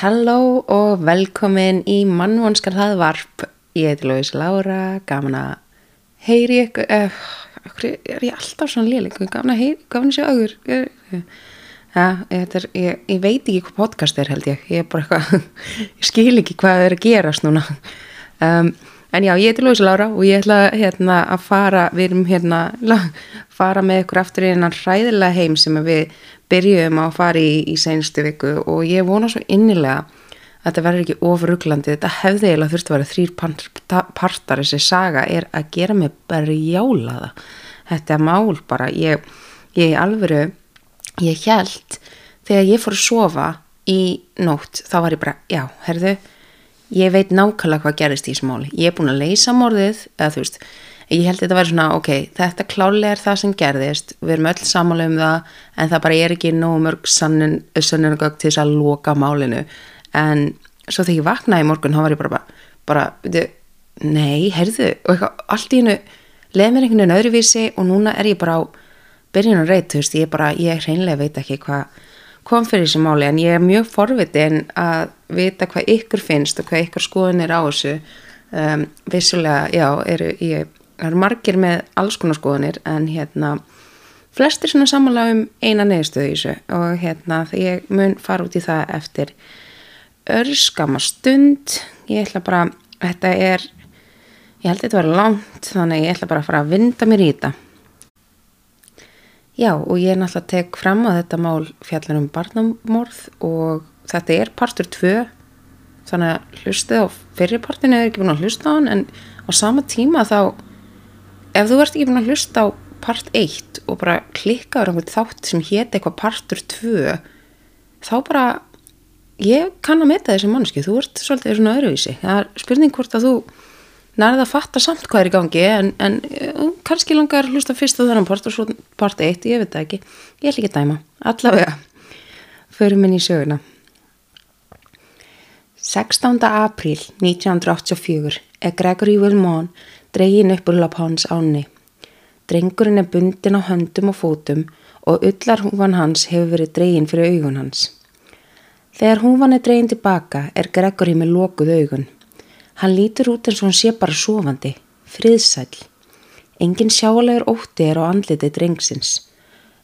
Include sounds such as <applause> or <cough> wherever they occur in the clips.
Halló og velkomin í mannvonskar hlaðvarp. Ég heiti Lóis Lára, gaman að heyri ykkur, uh, er ég alltaf svona léleg, gaman að heyri, gaman að sjá augur. Ja, er, ég, ég veit ekki hvað podcast er held ég, ég er bara eitthvað, <laughs> ég skil ekki hvað er að gerast núna. Um, en já, ég heiti Lóis Lára og ég ætla hérna að fara, við erum hérna, fara með ykkur aftur í einan hræðilega heim sem við byrjuðum að fara í, í senstu viku og ég vona svo innilega að þetta verður ekki ofruglandi, þetta hefði eiginlega þurfti að vera þrýr partar. Þessi saga er að gera mig bara jálaða þetta mál bara. Ég, ég alvöru, ég held þegar ég fór að sofa í nótt, þá var ég bara já, herðu, ég veit nákvæmlega hvað gerist í þessu máli, ég er búin að leysa morðið, eða þú veist ég held að þetta væri svona, ok, þetta klálega er það sem gerðist, við erum öll samála um það en það bara er ekki nógu mörg sannunagögg til þess að loka málinu, en svo þegar ég vaknaði í morgun, þá var ég bara bara, veitu, nei, heyrðu og eitthvað, allt í hennu leð mér einhvern veginn öðruvísi og núna er ég bara á byrjun og reyt, þú veist, ég bara ég hreinlega veit ekki hvað kom fyrir þessi máli, en ég er mjög forvitin að vita hvað ykkur finnst og hvað ykkur skoðin er á þessu. Um, vissulega, já, eru ég eru margir með alls konar skoðanir en hérna flestir svona samanlega um eina neðstöðu í þessu og hérna ég mun fara út í það eftir örskama stund. Ég ætla bara, þetta er ég held að þetta var langt þannig ég ætla bara að fara að vinda mér í þetta já og ég er náttúrulega tek fram að þetta mál fjallar um barnamorð og þetta er partur 2 þannig að hlustið á fyrirpartinu er ekki búin að hlusta á hann en á sama tíma þá ef þú ert ekki búin að hlusta á part 1 og bara klikkaður einhvern þátt sem hétt eitthvað partur 2 þá bara ég kann að meta þessi mannski þú ert svolítið svona öðruvísi. Það er spurning hvort að þú nærða að fatta samt hvað er í gangi en, en uh, kannski langar hlusta fyrst á þennan part og svo part 1, ég veit það ekki ég ætl ekki að dæma, allavega förum inn í söguna 16. apríl 1984 er Gregory Wilmon dregin upp úr Lapáns áni. Drengurinn er bundin á höndum og fótum og ullar húfan hans hefur verið dregin fyrir augun hans. Þegar húfan er dregin tilbaka er Gregory með lokuð augun. Hann lítur út eins og hann sé bara sofandi, friðsæl. Engin sjálegur ótti er á andliti drengsins.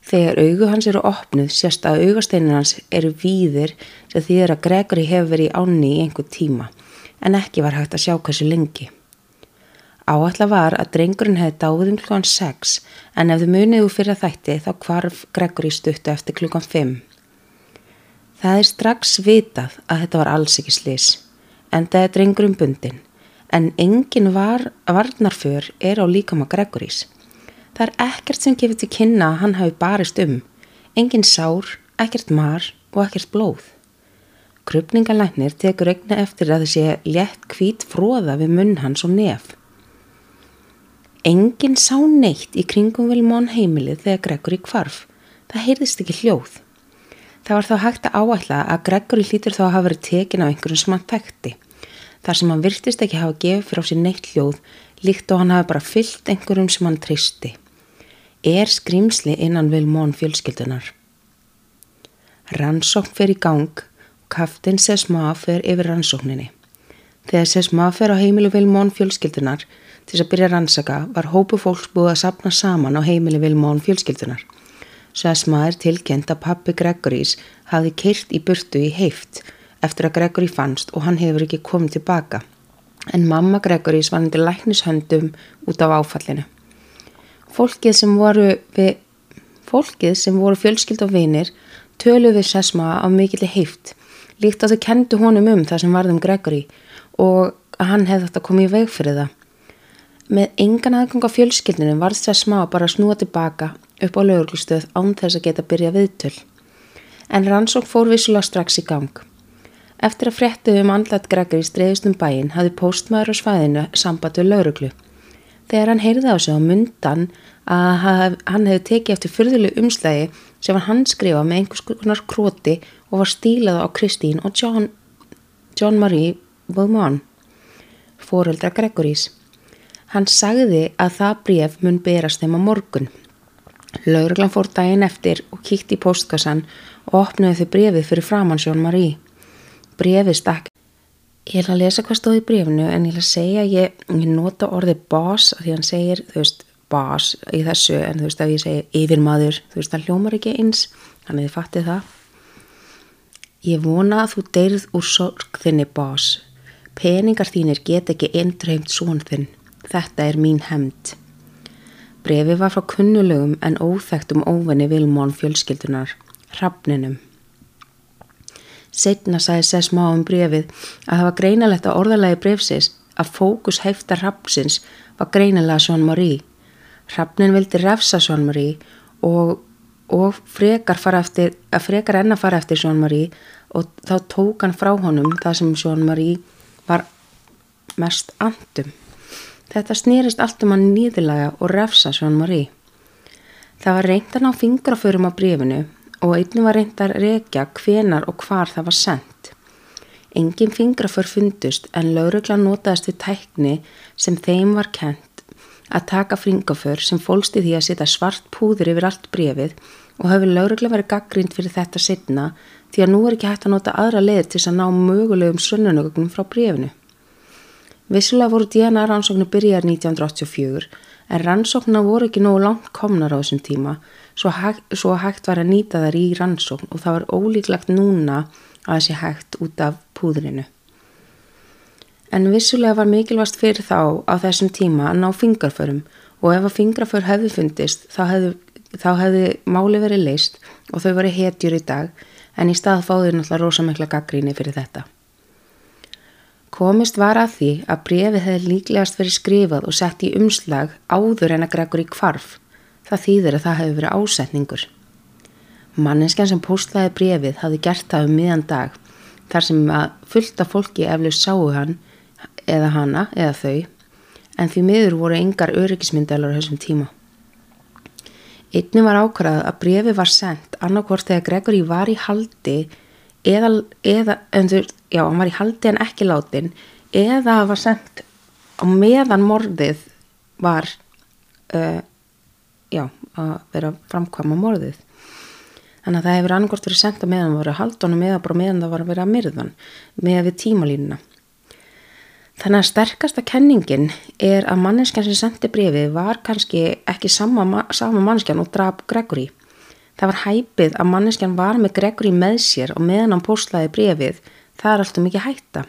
Þegar augu hans eru opnuð sérst að augasteinin hans eru víðir sem þýðir að Gregory hefur verið í áni í einhver tíma en ekki var hægt að sjá hversu lengi. Áallar var að drengurinn hefði dáið um klukkan 6 en ef þau muniðu fyrir þætti þá kvarf Gregor í stuttu eftir klukkan 5. Það er strax vitað að þetta var alls ekki slis en það er drengurinn bundin en engin var, varnarför er á líkama Gregorís. Það er ekkert sem gefur til kynna að hann hafi barist um, engin sár, ekkert mar og ekkert blóð. Krupningalæknir tekur augna eftir að þessi létt hvít fróða við munn hans og nef. Engin sá neitt í kringum Vilmón heimilið þegar Gregory kvarf. Það heyrðist ekki hljóð. Það var þá hægt að áætla að Gregory hlýtur þá að hafa verið tekin á einhverjum þekkti. Þar sem hann virtist ekki hafa gefið fyrir á sér neitt hljóð líkt og hann hafi bara fyllt einhverjum sem hann tristi. Er skrimsli innan Vilmón fjölskyldunar. Rannsókn í gang og kaftin Sesma fer yfir rannsókninni. Þegar Sesma fer á heimilu Vilmón fjölskyldunar Til þess að byrja rannsaka var hópu fólks búið að sapna saman á heimili Vilmón fjölskyldunar. Sesma er tilkend að pappi Gregorís hafi keirt í burtu í heift eftir að Gregorí fannst og hann hefur ekki komið tilbaka. En mamma Gregorís var hendur læknishöndum út af áfallinu. Fólkið sem voru, við, fólkið sem voru fjölskyld og vinir töluði Sesma á mikilli heift líkt að þau kendu honum um það sem varðum Gregorí og að hann hefði þetta komið í veg fyrir það. Með engan aðgang á fjölskyldinu varð smá bara að snúa tilbaka upp á lögurlustöð án þess að geta byrja viðtöl. En rannsók fór vissulega strax í gang. Eftir að fréttuðu um andlat Gregor í streyðustum bæin hafði postmaður á svæðinu samband við löguruglu. Þegar hann heyrði á sig á mundan að hann hefði tekið eftir fyrðulu umslægi sem hann skrifað með einhvers konar króti og var stílað á Kristín og John, John Marie Beaumont, fóreldra Gregorís. Hann sagði að það bref mun berast þeim á morgun. Lauruglan fór daginn eftir og kíkti í postkassan og opnaði þau brefið fyrir framansjón Marí. Brefið stakk. Ég ætla að lesa hvað stóð í brefinu en ég ætla að segja að ég, ég nota orðið boss að því hann segir, þú veist, boss í þessu en þú veist ef ég segi yfirmaður, þú veist það hljómar ekki eins, þannig þið fattið það. Ég vona að þú deyrð úr sorg þinni boss. Peningar þínir get ekki eindreimt svon þinn. Þetta er mín hemd. Brefi var frá kunnulögum en óþægtum óvenni Vilmón fjölskyldunar, hrafninum. Setna sagði Sess má um brefið að það var greinalegt að orðalagi brefsins að fókus heifta hrafnsins var greinilega Sjón Marí. Hrafnin vildi refsa Sjón Marí og, og frekar, eftir, frekar enna fara eftir Sjón Marí og þá tók hann frá honum það sem Sjón Marí var mest andum. Þetta snýrist allt um hann nýðilega og refsa Sjón Marí. Það var reyndan á fingraförum á brefinu og einnig var reynd að rekja hvenar og hvar það var sendt. Engin fingraför fundust en laurugla notaðist við tækni sem þeim var kent að taka fingraför sem fólst í því að setja svart púður yfir allt brefið og hafi laurugla verið gaggrind fyrir þetta setna því að nú er ekki hægt að nota aðra leið til að ná mögulegum sönnunögnum frá brefinu. Vissulega voru DNA rannsóknu byrjar 1984 en rannsóknuna voru ekki nógu langt komnar á þessum tíma svo hægt, svo hægt var að nýta þær í rannsókn og það var ólíklagt núna að þessi hægt út af púðrinu. En vissulega var mikilvægt fyrir þá á þessum tíma að ná fingarförum og ef að fingraför hefði fundist þá hefði, þá hefði máli verið leist og þau verið hetjur í dag en í stað fáður náttúrulega rosamikla gaggríni fyrir þetta. Komist var að því að brefið hefði líklegast verið skrifað og sett í umslag áður en að Gregor í kvarf. Það þýðir að það hefði verið ásetningur. Manneskjan sem postlaði brefið hafði gert það um miðan dag þar sem fullta fólki eflust sáu hann eða hana eða þau en því miður voru engar öryggismyndalar á þessum tíma. Einni var ákvarðað að brefið var sendt annarkvort þegar Gregor í var í haldi eða, eða endur, já, hann var í haldi en ekki látin eða það var sendt á meðan morðið var uh, já, að vera framkvæma morðið þannig að það hefur angort verið sendt á meðan það var að haldunum eða bara meðan það var að vera að myrðan með við tímalínuna þannig að sterkasta kenningin er að manneskjan sem sendi brefið var kannski ekki sama, sama manneskjan og draf Gregory Það var hæpið að manneskjan var með Gregory með sér og meðan hann postlaði brefið, það er alltaf mikið hætta.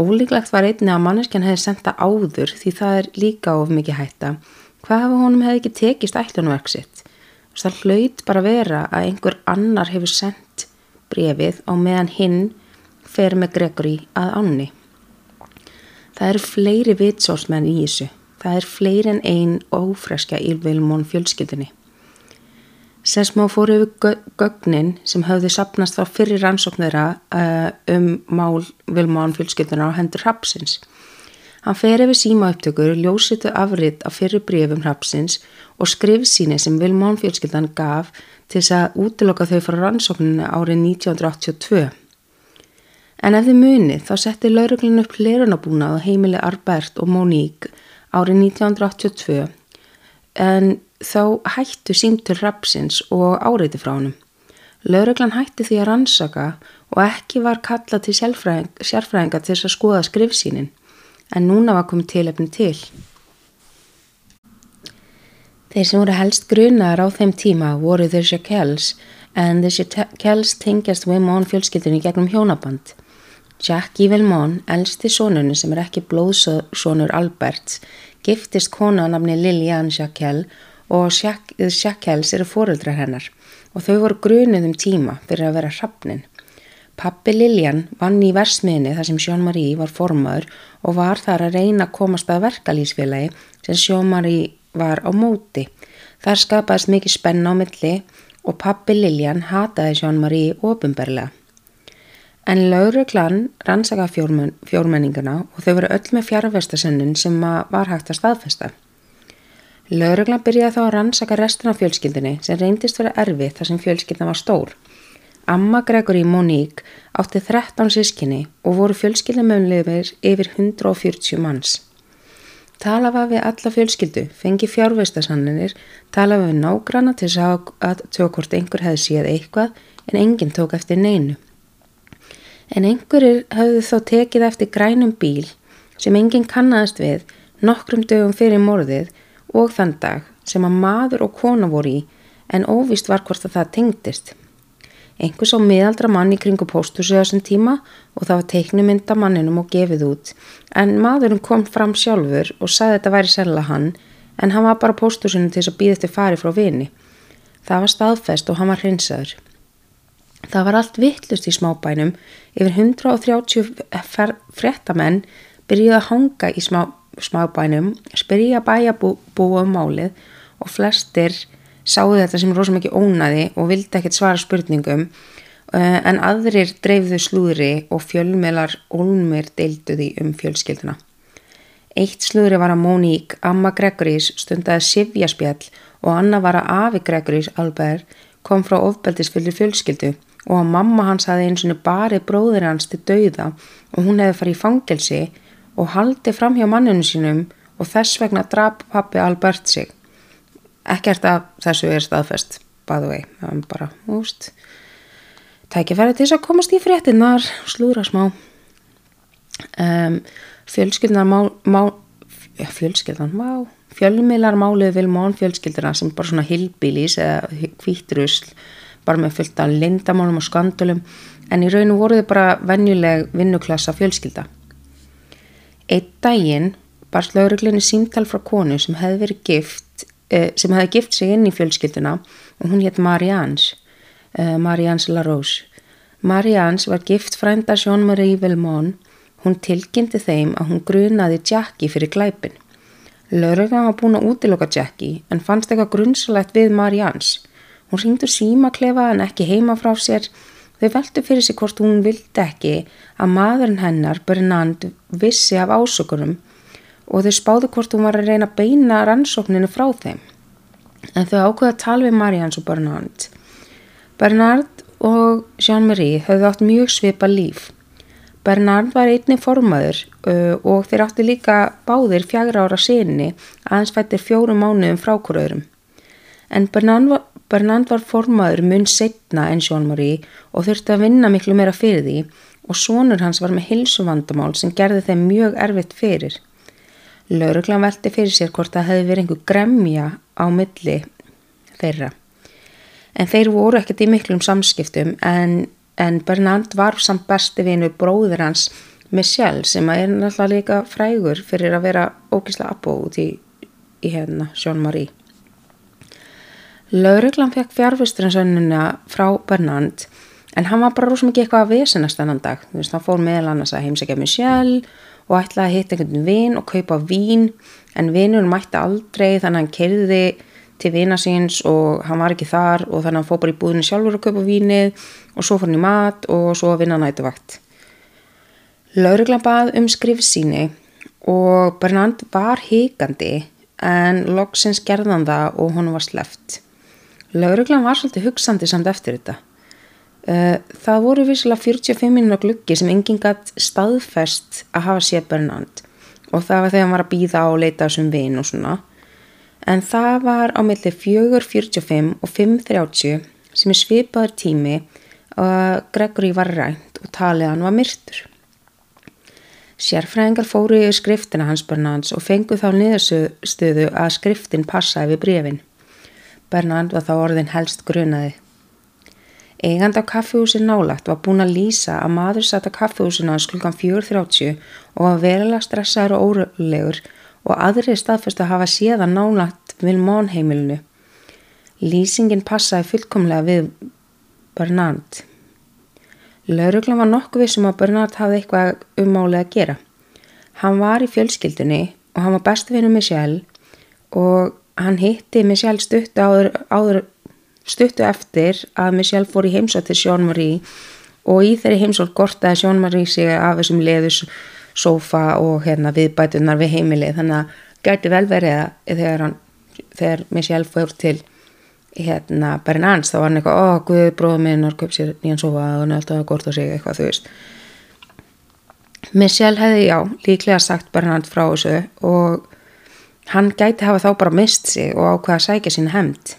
Ólíklegt var einni að manneskjan hefði senda áður því það er líka of mikið hætta. Hvað hafa honum hefði ekki tekist ætlunverksitt? Það hlaut bara vera að einhver annar hefur sendt brefið og meðan hinn fer með Gregory að ánni. Það eru fleiri vitsórsmenn í þessu. Það er fleiri en einn ófreskja í Vilmón fjölskyldunni. Sesmá fór yfir gögnin sem höfðu sapnast á fyrir rannsóknara uh, um mál Vilmán fjölskylduna á hendur Rapsins. Hann fer yfir síma upptökur, ljósitu afrið á fyrir brefum Rapsins og skrifsíni sem Vilmán fjölskyldan gaf til þess að útiloka þau frá rannsóknuna árið 1982. En ef þið munið þá setti lauruglun upp lerunabúnað á heimili Arbert og Monique árið 1982 en þá hættu símtur rapsins og áreiti frá honum. Lauruglan hætti því að rannsaka og ekki var kallað til sérfræðinga til þess að skoða skrifsínin en núna var komið tilefni til. Þeir sem voru helst grunar á þeim tíma voru The Shackels en The Shackels tengjast Wimón fjölskyldunni gegnum hjónaband. Jackie Vilmón, elsti sónunni sem er ekki blóðsónur Alberts, giftist kona á nafni Lilian Shackell og Shackels eru fóruldrar hennar og þau voru grunuð um tíma fyrir að vera hrappnin. Pappi Liljan vann í versmiðinni þar sem Sjón Marí var formaður og var þar að reyna að komast að verkalýsfélagi sem Sjón Marí var á móti. Þar skapaðist mikið spenna á milli og pappi Liljan hataði Sjón Marí ofinberlega. En lauruglan rannsaka fjórmenninguna og þau voru öll með fjárvestasönnin sem var hægt að staðfesta. Lauruglan byrjaði þá að rannsaka restina af fjölskyldinni sem reyndist vera erfið þar sem fjölskyldina var stór. Amma Gregory Monique átti 13 sískinni og voru fjölskyldamönnleifir yfir 140 manns. Talafa við alla fjölskyldu, fengi fjárveistasannir, talafa við nágrana til að hvort einhver hefði séð eitthvað en enginn tók eftir neinu. En einhverjir hafðu þó tekið eftir grænum bíl sem enginn kannaðist við nokkrum dögum fyrir morðið og þann dag sem að maður og kona voru í en óvist var hvort að það tengdist. Einhvers á miðaldra mann í kringu pósthúsi á þessum tíma og það var teiknumynda manninum og gefið út en maðurinn kom fram sjálfur og sagði þetta væri sérlega hann en hann var bara pósthúsinu til þess að býða eftir fari frá vini. Það var staðfest og hann var hreinsaður. Það var allt vittlust í smábænum, yfir 130 frettamenn byrjuði að hanga í smá, smábænum, spyrja bæjabúa um málið og flestir sáu þetta sem rosa mikið ónaði og vildi ekkert svara spurningum uh, en aðrir dreifðu slúðri og fjölmelar olmir deilduði um fjölskylduna. Eitt slúðri var að Móník, Amma Gregorís stundaði Sivjaspjall og Anna var að Afi Gregorís Albert kom frá ofbeldisfylgri fjölskyldu og að mamma hans hafi eins og barið bróðir hans til dauða og hún hefði farið í fangelsi og haldi fram hjá manninu sínum og þess vegna drap pappi Albert sig. Ekkert af þessu er staðfest, the way, það er bara, úst, tækifæri til þess að komast í fréttinnar, slúra smá. Um, fjölskyldunar má, má fjölskyldan, má, fjölmiðlar máluði Vilmón fjölskylduna sem bara svona hilbílis eða hvítrusl bara með fullt af lindamálum og skandulum en í rauninu voru þau bara venjuleg vinnuklassa fjölskylda. Eitt daginn barst lauruglinni símtal frá konu sem hefði verið gift, sem hefði gift sig inn í fjölskylduna og hún hétt Marians, eh, Marians LaRose. Marians var gift frænda Jean-Marie Vilmón, hún tilkynnti þeim að hún grunaði Jackie fyrir glæpin. Lauruglan var búin að útiloka Jackie en fannst eitthvað grunnsalegt við Marians. Hún ringdu símaklefa en ekki heima frá sér. Þau veldu fyrir sig hvort hún vildi ekki að maðurinn hennar, Bernard, vissi af ásökunum og þau spáðu hvort hún var að reyna að beina rannsókninu frá þeim. En þau ákveða að tala við Marians og Bernard. Bernard og Jean-Marie höfðu átt mjög svipa líf. Bernard var einni formaður uh, og þeir átti líka báðir fjagra ára sinni aðeins fættir fjórum mánuðum frákuröðurum. En Bernard var, Bernard var formaður mun setna en Jean-Marie og þurfti að vinna miklu meira fyrir því og sonur hans var með hilsuvandamál sem gerði þeim mjög erfitt fyrir. Lauruglan velti fyrir sér hvort það hefði verið einhver gremja á milli þeirra. En þeir voru ekkert í miklum samskiptum en, en Bernard var samt besti vinu bróður hans Michelle sem er náttúrulega líka frægur fyrir að vera ógísla abbóð í, í hérna Jean-Marie. Lauruglan fekk fjárfusturinsönnuna frá Bernard en hann var bara rosa mikið eitthvað að vesenast þennan dag. Þú veist, hann fór meðal annars að heimsækja Michelle og ætlaði að hitta einhvern vinn og kaupa vín en vinnur mætti aldrei þannig að hann kerði til vina síns og hann var ekki þar og þannig að hann fór bara í búðinu sjálfur að kaupa vínið og svo fór hann í mat og svo að vinna nætuvakt. Lauruglan bað um skrifsíni og Bernard var híkandi en loksins gerðan það og hún var sleft. Lauruglan var svolítið hugsandi samt eftir þetta. Eh, það voru vissilega 45 minna gluggi sem enginn gætt staðfest að hafa séð Bernard og það var þegar hann var að býða á og leita þessum vin og svona. En það var á milli 4.45 og 5.30 sem er svipaður tími og Gregory var rænt og talið hann var myrtur. Sérfræðingar fóru í skriftina hans Bernards og fengu þá niðurstöðu að skriftin passaði við brefin. Bernard var þá orðin helst grunaði. Eigand á kaffihúsin nálagt var búin að lýsa að maður satt á kaffihúsinu hans klukkan 4.30 og var verilega stressaður og órulegur og aðri staðfyrst að hafa séðan nálagt vil mónheimilinu. Lýsingin passaði fullkomlega við Bernard. Lauruglan var nokkuð vissum að Bernard hafði eitthvað ummálið að gera. Hann var í fjölskyldunni og hann var bestu vinnu með sjálf og hann hitti Michelle stuttu, áður, áður, stuttu eftir að Michelle fór í heimsótt til Jean-Marie og í þeirri heimsótt gortaði Jean-Marie sig af þessum leðus sofa og hérna, viðbætunar við heimilið þannig að gæti vel verið að þegar, þegar Michelle fór til hérna Bernans þá var hann eitthvað, ó, guð, bróður minn har köpt sér nýjan sofa og hann er alltaf að gorta sig eitthvað, þú veist Michelle hefði, já, líklega sagt Bernard frá þessu og Hann gæti hafa þá bara mist sig og ákvaða að sækja sín hemd.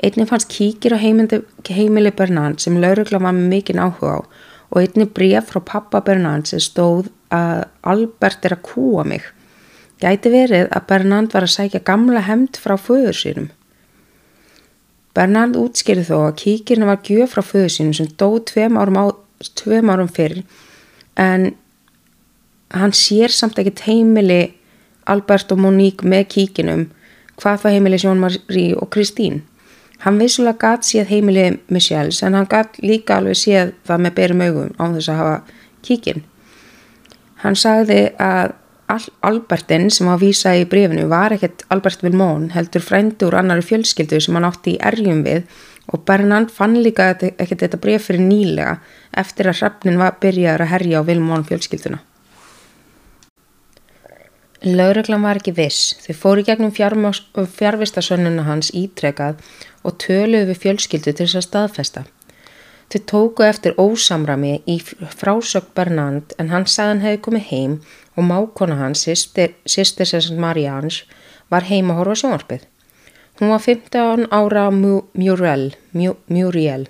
Einnig fannst kíkir á heimili Bernard sem laurugla var með mikinn áhuga á og einni bref frá pappa Bernard sem stóð að Albert er að kúa mig. Gæti verið að Bernard var að sækja gamla hemd frá föður sínum. Bernard útskýrði þó að kíkirna var gjöf frá föðu sínum sem dó tveim árum, á, tveim árum fyrir en hann sér samt ekkert heimili Albert og Monique með kíkinum hvað það heimili Sjón-Marie og Kristín. Hann vissulega gatt séð heimili Michels en hann gatt líka alveg séð það með berum augum á þess að hafa kíkin. Hann sagði að Albertin sem á að vísa í brefinu var ekkert Albert Vilmón heldur frændi úr annari fjölskyldu sem hann átti í erjum við og Bernand fann líka ekkert þetta bref fyrir nýlega eftir að hrafnin var byrjaður að herja á Vilmón fjölskylduna. Lauruglan var ekki viss, þau fóru gegnum fjárvistasönnuna hans ítrekað og töluðu við fjölskyldu til þess að staðfesta. Þau tóku eftir ósamrami í frásökk Bernand en hann sagði hann hefði komið heim og mákona hans, sýstir Sessant Marians, var heima að horfa sjónarpið. Hún var 15 ára Muriel, Muriel.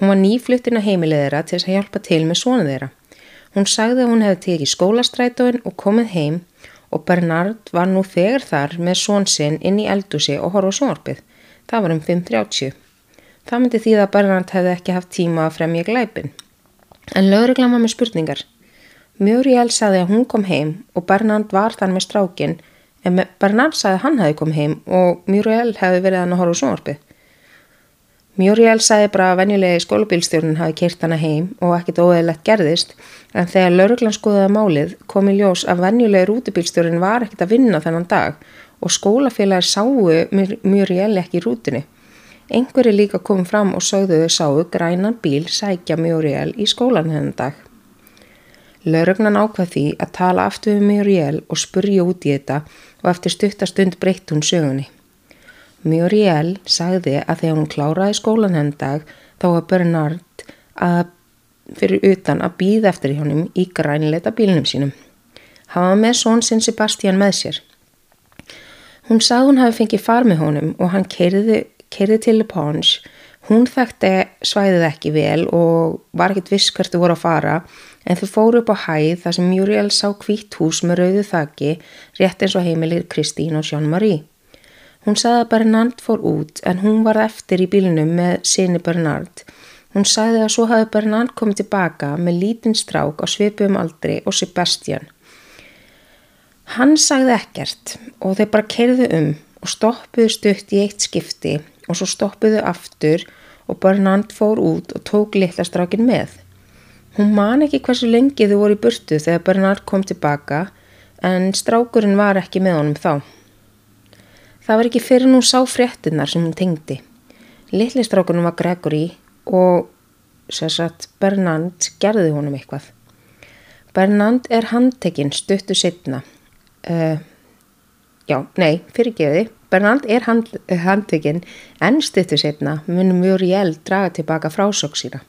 Hún var nýflutin að heimilið þeirra til þess að hjálpa til með svona þeirra. Hún sagði að hún hefði tekið skólastrætóin og komið heim og Bernard var nú þegar þar með svonsinn inn í eldúsi og horfa sjónarpið. Það var um 5.30. Það myndi því að Bernard hefði ekki haft tíma að fremja glæpin. En lögreglan var með spurningar. Muriel saði að hún kom heim og Bernard var þann með strákin en Bernard saði að hann hefði kom heim og Muriel hefði verið hann að horfa úr sjónvarpi. Muriel saði bara að venjulegi skólubílstjórnun hafi keirt hana heim og ekkit óeðlegt gerðist en þegar lauruglan skoðaði málið kom í ljós að venjulegi rútubílstjórn var ekkit að vinna þennan dag og skólafélagir sáu Muriel ekki í rútinu. Engveri líka kom fram og sögðu þau sáu grænan bíl sækja Muriel í skólan þennan dag. Laurugnan ákvað því að tala aftur við Muriel og spurja út í þetta og eftir stuttastund breytt hún sögunni. Muriel sagði að þegar hún kláraði skólan henn dag þá var Bernard að fyrir utan að býða eftir hjónum í grænleita bílnum sínum. Var með són sinn Sebastian með sér. Hún sagði hún hafi fengið far með honum og hann keiriði til Ponge. Hún þekkti svæðið ekki vel og var ekkit viss hvert þú voru að fara en þau fóru upp á hæð þar sem Muriel sá kvítt hús með rauðu þakki rétt eins og heimilir Kristín og Jean-Marie. Hún sagði að Bernard fór út en hún var eftir í bílnum með sinni Bernard. Hún sagði að svo hafi Bernard komið tilbaka með lítinn strák á svipum aldri og Sebastian. Hann sagði ekkert og þeir bara kerðu um og stoppuðu stutt í eitt skipti og svo stoppuðu aftur og Bernard fór út og tók litla strákin með. Hún man ekki hversu lengi þau voru í burtu þegar Bernard kom tilbaka en strákurinn var ekki með honum þá. Það var ekki fyrir nú sá fréttinnar sem hún tengdi. Lilli strákurinn var Gregory og sérsagt Bernard gerði honum eitthvað. Bernard er handtekinn stuttu setna. Uh, já, nei, fyrirgefiði. Bernard er hand, handtekinn en stuttu setna munum Muriel draga tilbaka frásók sína.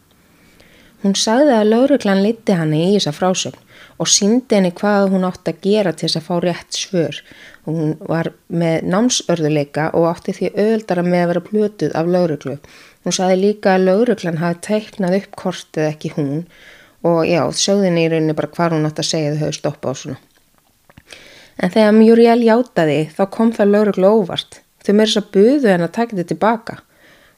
Hún sagði að lauruglan liti hann í þessa frásögn og síndi henni hvað hún átti að gera til þess að fá rétt svör. Hún var með námsörðuleika og átti því öðldara með að vera blötuð af lauruglu. Hún sagði líka að lauruglan hafi teiknað upp kortið ekki hún og já, sögðinni í rauninni bara hvað hún átti að segja þau höfðu stoppa á svona. En þegar Muriel hjátaði þá kom það lauruglu óvart. Þau þess að buðu henn að taka þetta tilbaka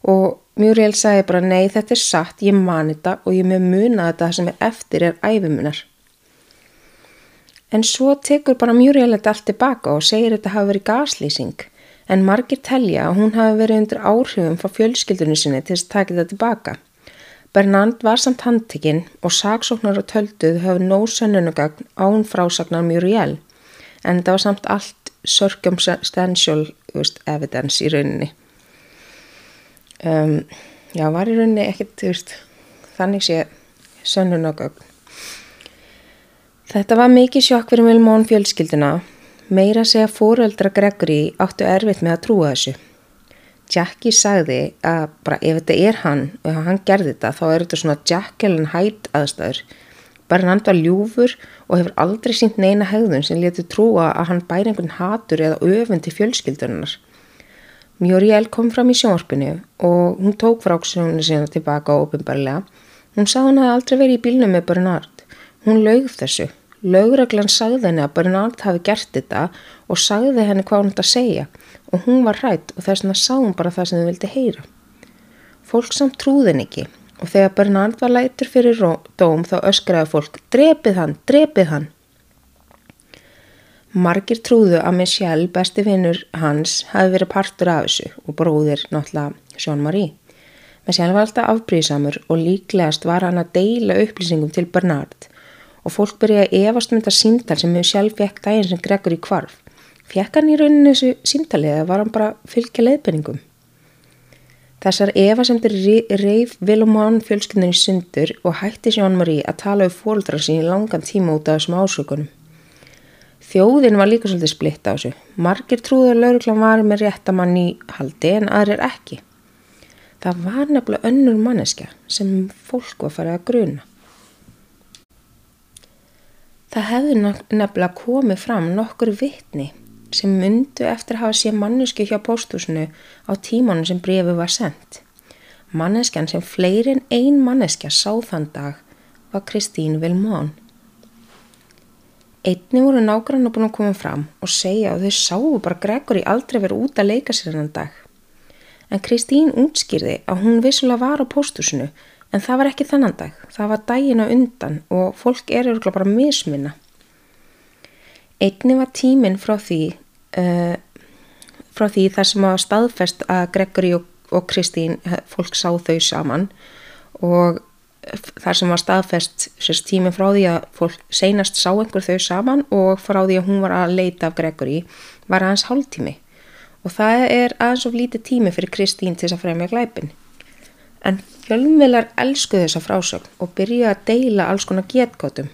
og Muriel sagði bara nei þetta er satt, ég mani þetta og ég með muna þetta sem er eftir er æfumunar. En svo tekur bara Muriel þetta allt tilbaka og segir þetta hafi verið gaslýsing en margir telja að hún hafi verið undir áhrifum frá fjölskyldunni sinni til þess að taka þetta tilbaka. Bernard var samt handtekinn og saksóknar og tölduð höfðu nóg sönnunugagn án frásagnar Muriel en það var samt allt circumstantial evidence í rauninni um, já, var í rauninni ekkert, veist, þannig sé sönnun og gögn. Þetta var mikið sjokk fyrir Vilmón fjölskylduna, meira segja fóreldra Gregory áttu erfitt með að trúa þessu. Jackie sagði að bara ef þetta er hann og ef hann gerði þetta þá er þetta svona and Hyde aðstæður. Bernard var ljúfur og hefur aldrei sínt neina hegðun sem letur trúa að hann bæri einhvern hatur eða öfund til fjölskyldunar. Muriel kom fram í sjónvarpinu og hún tók fráksunni sína tilbaka ofinbarlega Hún sá hann að aldrei verið í bílnum með Bernard. Hún laug þessu. Laugreglan sagði henni að Bernard hafi gert þetta og sagði henni hvað ætti að segja og hún var hrætt og þess vegna sá hún bara það sem þið vildi heyra. Fólk samt trúðin ekki og þegar Bernard var lætur fyrir dóm þá öskraði fólk drepið hann, drepið hann. Margir trúðu að Michelle, besti vinnur hans, hafi verið partur af þessu og bróðir náttúrulega Jean-Marie. Michelle var alltaf afbríðsamur og líklegast var hann að deila upplýsingum til Bernard og fólk byrjaði að efast um þetta símtal sem Michelle fekk daginn sem Gregor í kvarf. Fekk hann í rauninu þessu símtalið eða var hann bara fylgja leiðbenningum? Þessar Eva sem þeir reif Vilumán fjölskyndinni sundur og hætti Jean-Marie að tala um fóldra sín í langan tíma út af þessum ásökunum. Þjóðin var líka svolítið splitt á þessu. Margir trúður lauruglan var með réttamann í haldi en aðrir ekki. Það var nefnilega önnur manneskja sem fólk var farið að gruna. Það hefði nefnilega komið fram nokkur vittni sem myndu eftir að hafa sé mannesku hjá pósthúsinu á tímanum sem brefi var sendt. Manneskjan sem fleiri en ein manneskja sá þann dag var Kristín Vilmón. Einni voru nágrann búin að koma fram og segja að þau sáu bara Gregori aldrei verið út að leika sér hennan dag. En Kristín útskýrði að hún vissulega var á pósthúsinu en það var ekki þennan dag. Það var dagina undan og fólk er örgulega bara misminna. Einni var tíminn frá því, uh, frá því þar sem að staðfest að Gregory og, og Kristín, fólk sá þau saman og þar sem var staðfest sérst tíminn frá því að fólk seinast sá einhver þau saman og frá því að hún var að leita af Gregory var aðeins hálftími og það er aðeins of lítið tími fyrir Kristín til þess að fremja glæpin. En fjölmvilar elsku þessa frásögn og byrja að deila alls konar getgótum.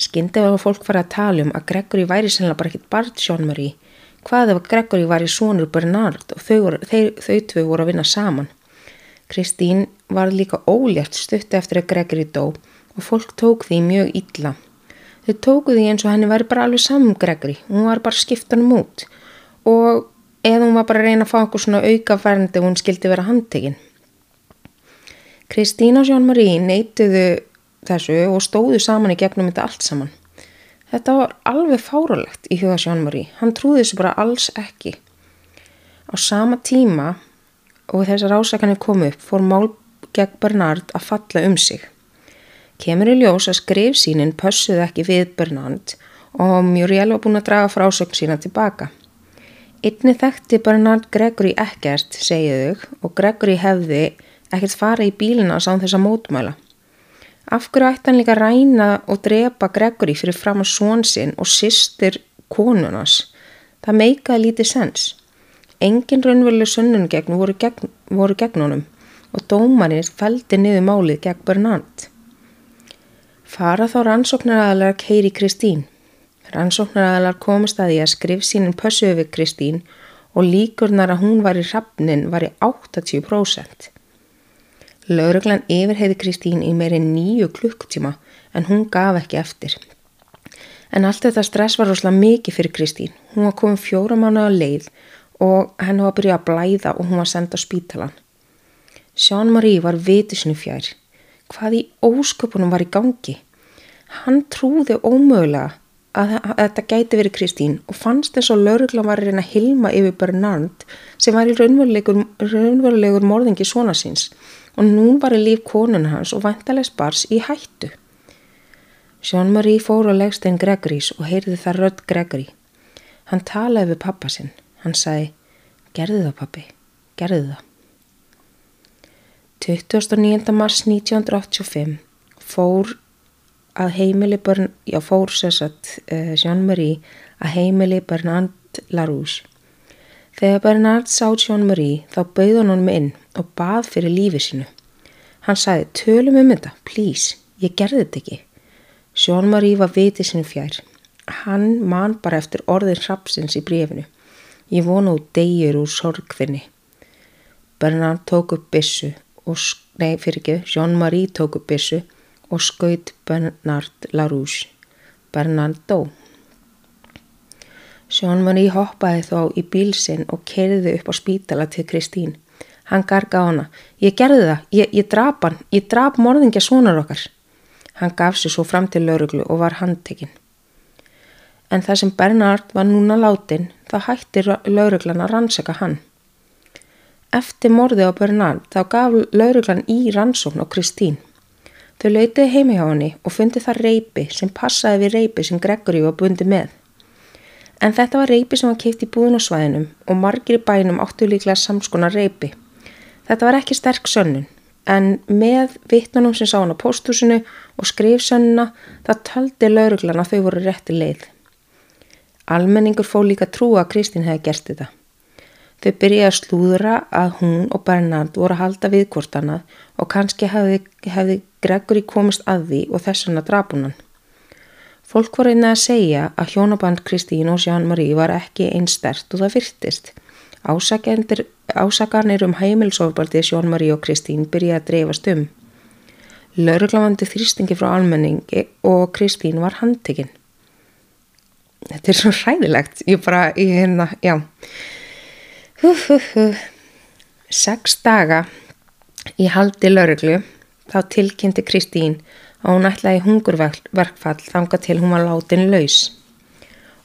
Skindið var fólk fara að tala um að Gregory væri sennilega bara ekkit barð sjónmöri. Hvað ef Gregory var í sonur Bernard og þau, þeir, þau tvö voru að vinna saman. Kristín var líka ólétt stutti eftir að Gregory dó og fólk tók því mjög illa. Þau tóku því eins og henni væri bara alveg saman um Gregory. Hún var bara skiptanum út og eða hún var bara að reyna að fá okkur svona auka verndi og hún skildi vera handtekinn. Kristín og Sjón Marí neituðu þessu og stóðu saman í gegnum þetta allt saman. Þetta var alveg fáralegt í huga Sjónmari, hann trúði þessu bara alls ekki. Á sama tíma og þessar ásakanir komu upp fór mál gegn Bernard að falla um sig. Kemur í ljós að skrifsínin pössuði ekki við Bernard og Muriel var búin að draga frásögn sína tilbaka. Einni þekkti Bernard Gregory ekkert, segið þau, og Gregory hefði ekkert farið í bílina sán þess að mótmæla. Af hverju ætti hann líka ræna og drepa Gregory fyrir fram á svonsinn og sýstir konunars? Það meikaði lítið sens. Engin raunveruleg sunnun gegn voru gegn, voru gegn honum og dómarinn fældi niður málið gegn Bernard. Fara þá rannsóknaraðalar Keiri Kristín. Rannsóknaraðalar komist að því að skrifsínin pössuði við Kristín og líkurnar að hún var í hrappnin var í 80%. Lauruglan yfirheiði Kristín í meiri nýju klukktíma en hún gaf ekki eftir. En allt þetta stress var rosalega mikið fyrir Kristín. Hún var komið fjóra mánu á leið og henn var að byrja að blæða og hún var senda á spítalan. Jean-Marie var vitisnu fjær. Hvað í ósköpunum var í gangi? Hann trúði ómögulega að, þetta gæti verið Kristín og fannst þess að lauruglan var að reyna að hilma yfir Bernard sem var í raunverulegur, raunverulegur morðingi svona síns og nún var í líf konun hans og vantalegs bars í hættu. Jean-Marie fór á legstein Gregorys og heyrði það rödd Gregory. Hann talaði við pappa sinn. Hann sagði, gerði það pappi, gerði það. 29. mars 1985 fór að heimili börn, já fór sérsagt uh, Jean-Marie að heimili Bernard Larouche. Þegar Bernard sá Jean-Marie þá bauð hann honum inn og bað fyrir lífi sínu. Hann sagði, tölum um þetta, please, ég gerði þetta ekki. Jean-Marie var vitið sinu fjær. Hann man bara eftir orðin hrapsins í brefinu. Ég vona út degjur úr sorgfinni. Bernard tók upp bissu og, nei fyrir ekki, Jean-Marie tók upp bissu og skaut Bernard Larouche. Bernard dó. Jean-Marie hoppaði þá í bílsinn og kerði upp á spítala til Kristín. Hann garga á hana. Ég gerði það, ég, ég drap hann, ég drap morðingja svonar okkar. Hann gaf sér svo fram til lauruglu og var handtekinn. En það sem Bernhard var núna látin, það hætti lauruglan að rannsaka hann. Eftir morði á Bernhard þá gaf lauruglan í rannsókn á Kristín. Þau leitiði heimi hjá henni og fundi það reypi sem passaði við reypi sem Gregory var bundi með. En þetta var reypi sem var keipt í búin og svæðinum og margir í bænum áttu líklega samskona reypi. Þetta var ekki sterk sönnun, en með vittnunum sem sá hann á póstúsinu og skrif sönnuna það taldi lauruglan að þau voru rétti leið. Almenningur fó líka trúa að Kristín hefði gert þetta. Þau byrjaði að slúðra að hún og Bernhard voru að halda við hvort annað og kannski hefði, hefði Gregory komist að því og þess vegna drapunan. Fólk voru einnig að segja að hjónaband Kristín og Jean-Marie var ekki einstert og það fyrtist. Ásakanir um heimilsofbaldi Sjón-Marí og Kristín byrjaði að dreifast um. Lauruglavandi þrýstingi frá almenningi og Kristín var handtekinn. Þetta er svo hræðilegt. Ég bara, ég hérna, já. Hú, hú, hú. Seks daga í haldi lauruglu þá tilkynnti Kristín að hún ætlaði hungurverkfall þanga til hún var látin laus.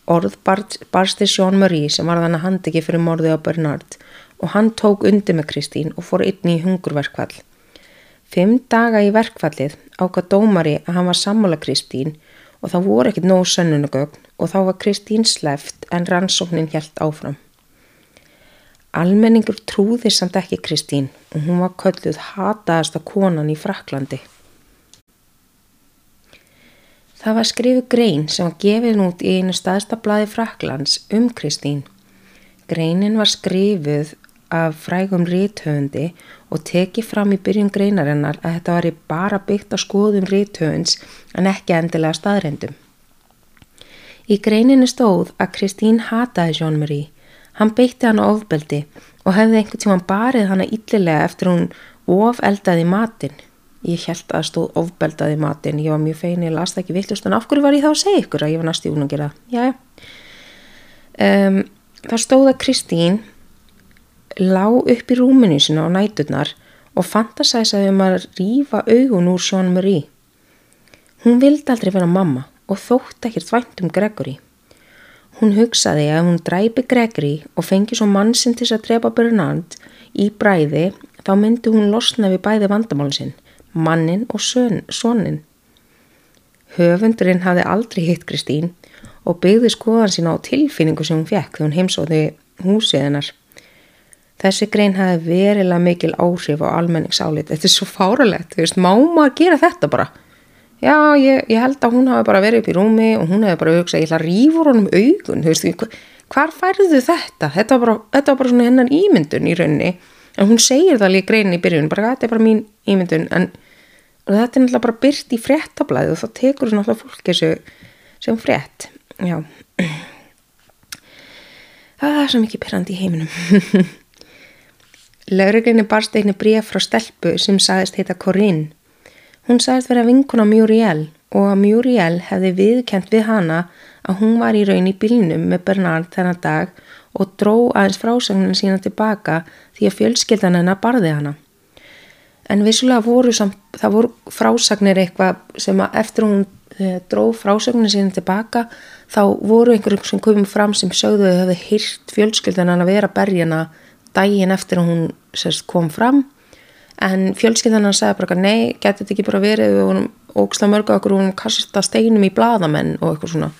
Orð barsti Sjón Marie sem var þannig handiki fyrir morði á Bernard og hann tók undir með Kristín og fór inn í hungurverkfall. Fimm daga í verkfallið ákvað dómari að hann var sammála Kristín og það voru ekkit nóg sönnunagögn og þá var Kristín sleft en rannsóknin helt áfram. Almenningur trúði samt ekki Kristín og hún var kölluð hataðasta konan í Fraklandi. Það var skrifu grein sem var gefið út í einu staðsta blaði Fraklands um Kristín. Greinin var skrifuð af frægum ríthöfundi og tekið fram í byrjun greinarinnar að þetta var bara byggt á skoðum ríthöfunds en ekki endilega staðrendum. Í greininu stóð að Kristín hataði Jean-Marie. Hann beitti hann á ofbeldi og hefði einhvern tíma barið hana yllilega eftir hún ofeldaði matinn. Ég held að stóð ofbeldaði matinn, ég var mjög fein, ég las það ekki villust, en af hverju var ég þá að segja ykkur að ég var næst í hún að gera það? Já, um, það stóð að Kristín lá upp í rúminu sinna á næturnar og fantasæsaði um að rýfa augun úr Sjón Marie. Hún vildi aldrei vera mamma og þótt ekkert vænt um Gregory. Hún hugsaði að hún dræpi Gregory og fengi svo mannsinn til að drepa Bernard í bræði, þá myndi hún losna við bæði vandamálinn sinn mannin og sonin. Höfundurinn hafði aldrei hitt Kristín og byggði skoðan sína á tilfinningu sem hún fekk þegar hún heimsóði húsið hennar. Þessi grein hafi verilega mikil áhrif á almenningsálit. Þetta er svo fáralegt, þú veist, má maður gera þetta bara? Já, ég, ég held að hún hafi bara verið upp í rúmi og hún hefði bara hugsað, ég ætla að rífur honum augun, þú veist, hvar færðu þetta? Þetta var bara, þetta var bara svona hennan ímyndun í rauninni. En hún segir það líka greinin í byrjun bara þetta er bara mín ímyndun. En þetta er náttúrulega bara byrt í fréttablaði og þá tekur það náttúrulega fólk þessu sem frétt. Já. Það er svo mikið pyrrandi í heiminum. <laughs> Lauruglinni barst einni bríaf frá stelpu sem sagðist heita Corinne hún sagðist vera vinkuna Muriel og að Muriel hefði viðkent við hana að hún var í raun í bílnum með Bernard þennan dag og dró aðeins frásögnin sína tilbaka því að fjölskyldan hennar barði hana. En vissulega voru, samt, það voru frásagnir eitthvað sem að eftir hún e, dró frásögnin sína tilbaka þá voru einhverjum sem komum fram sem sögðu að það hefði hýrt fjölskyldan hennar að vera berjana daginn eftir að hún sérst, kom fram en fjölskyldan hennar segði bara nei, getur þetta ekki bara verið og ógsla mörgu okkur og hún kasta steinum í bladamenn og eitthvað svona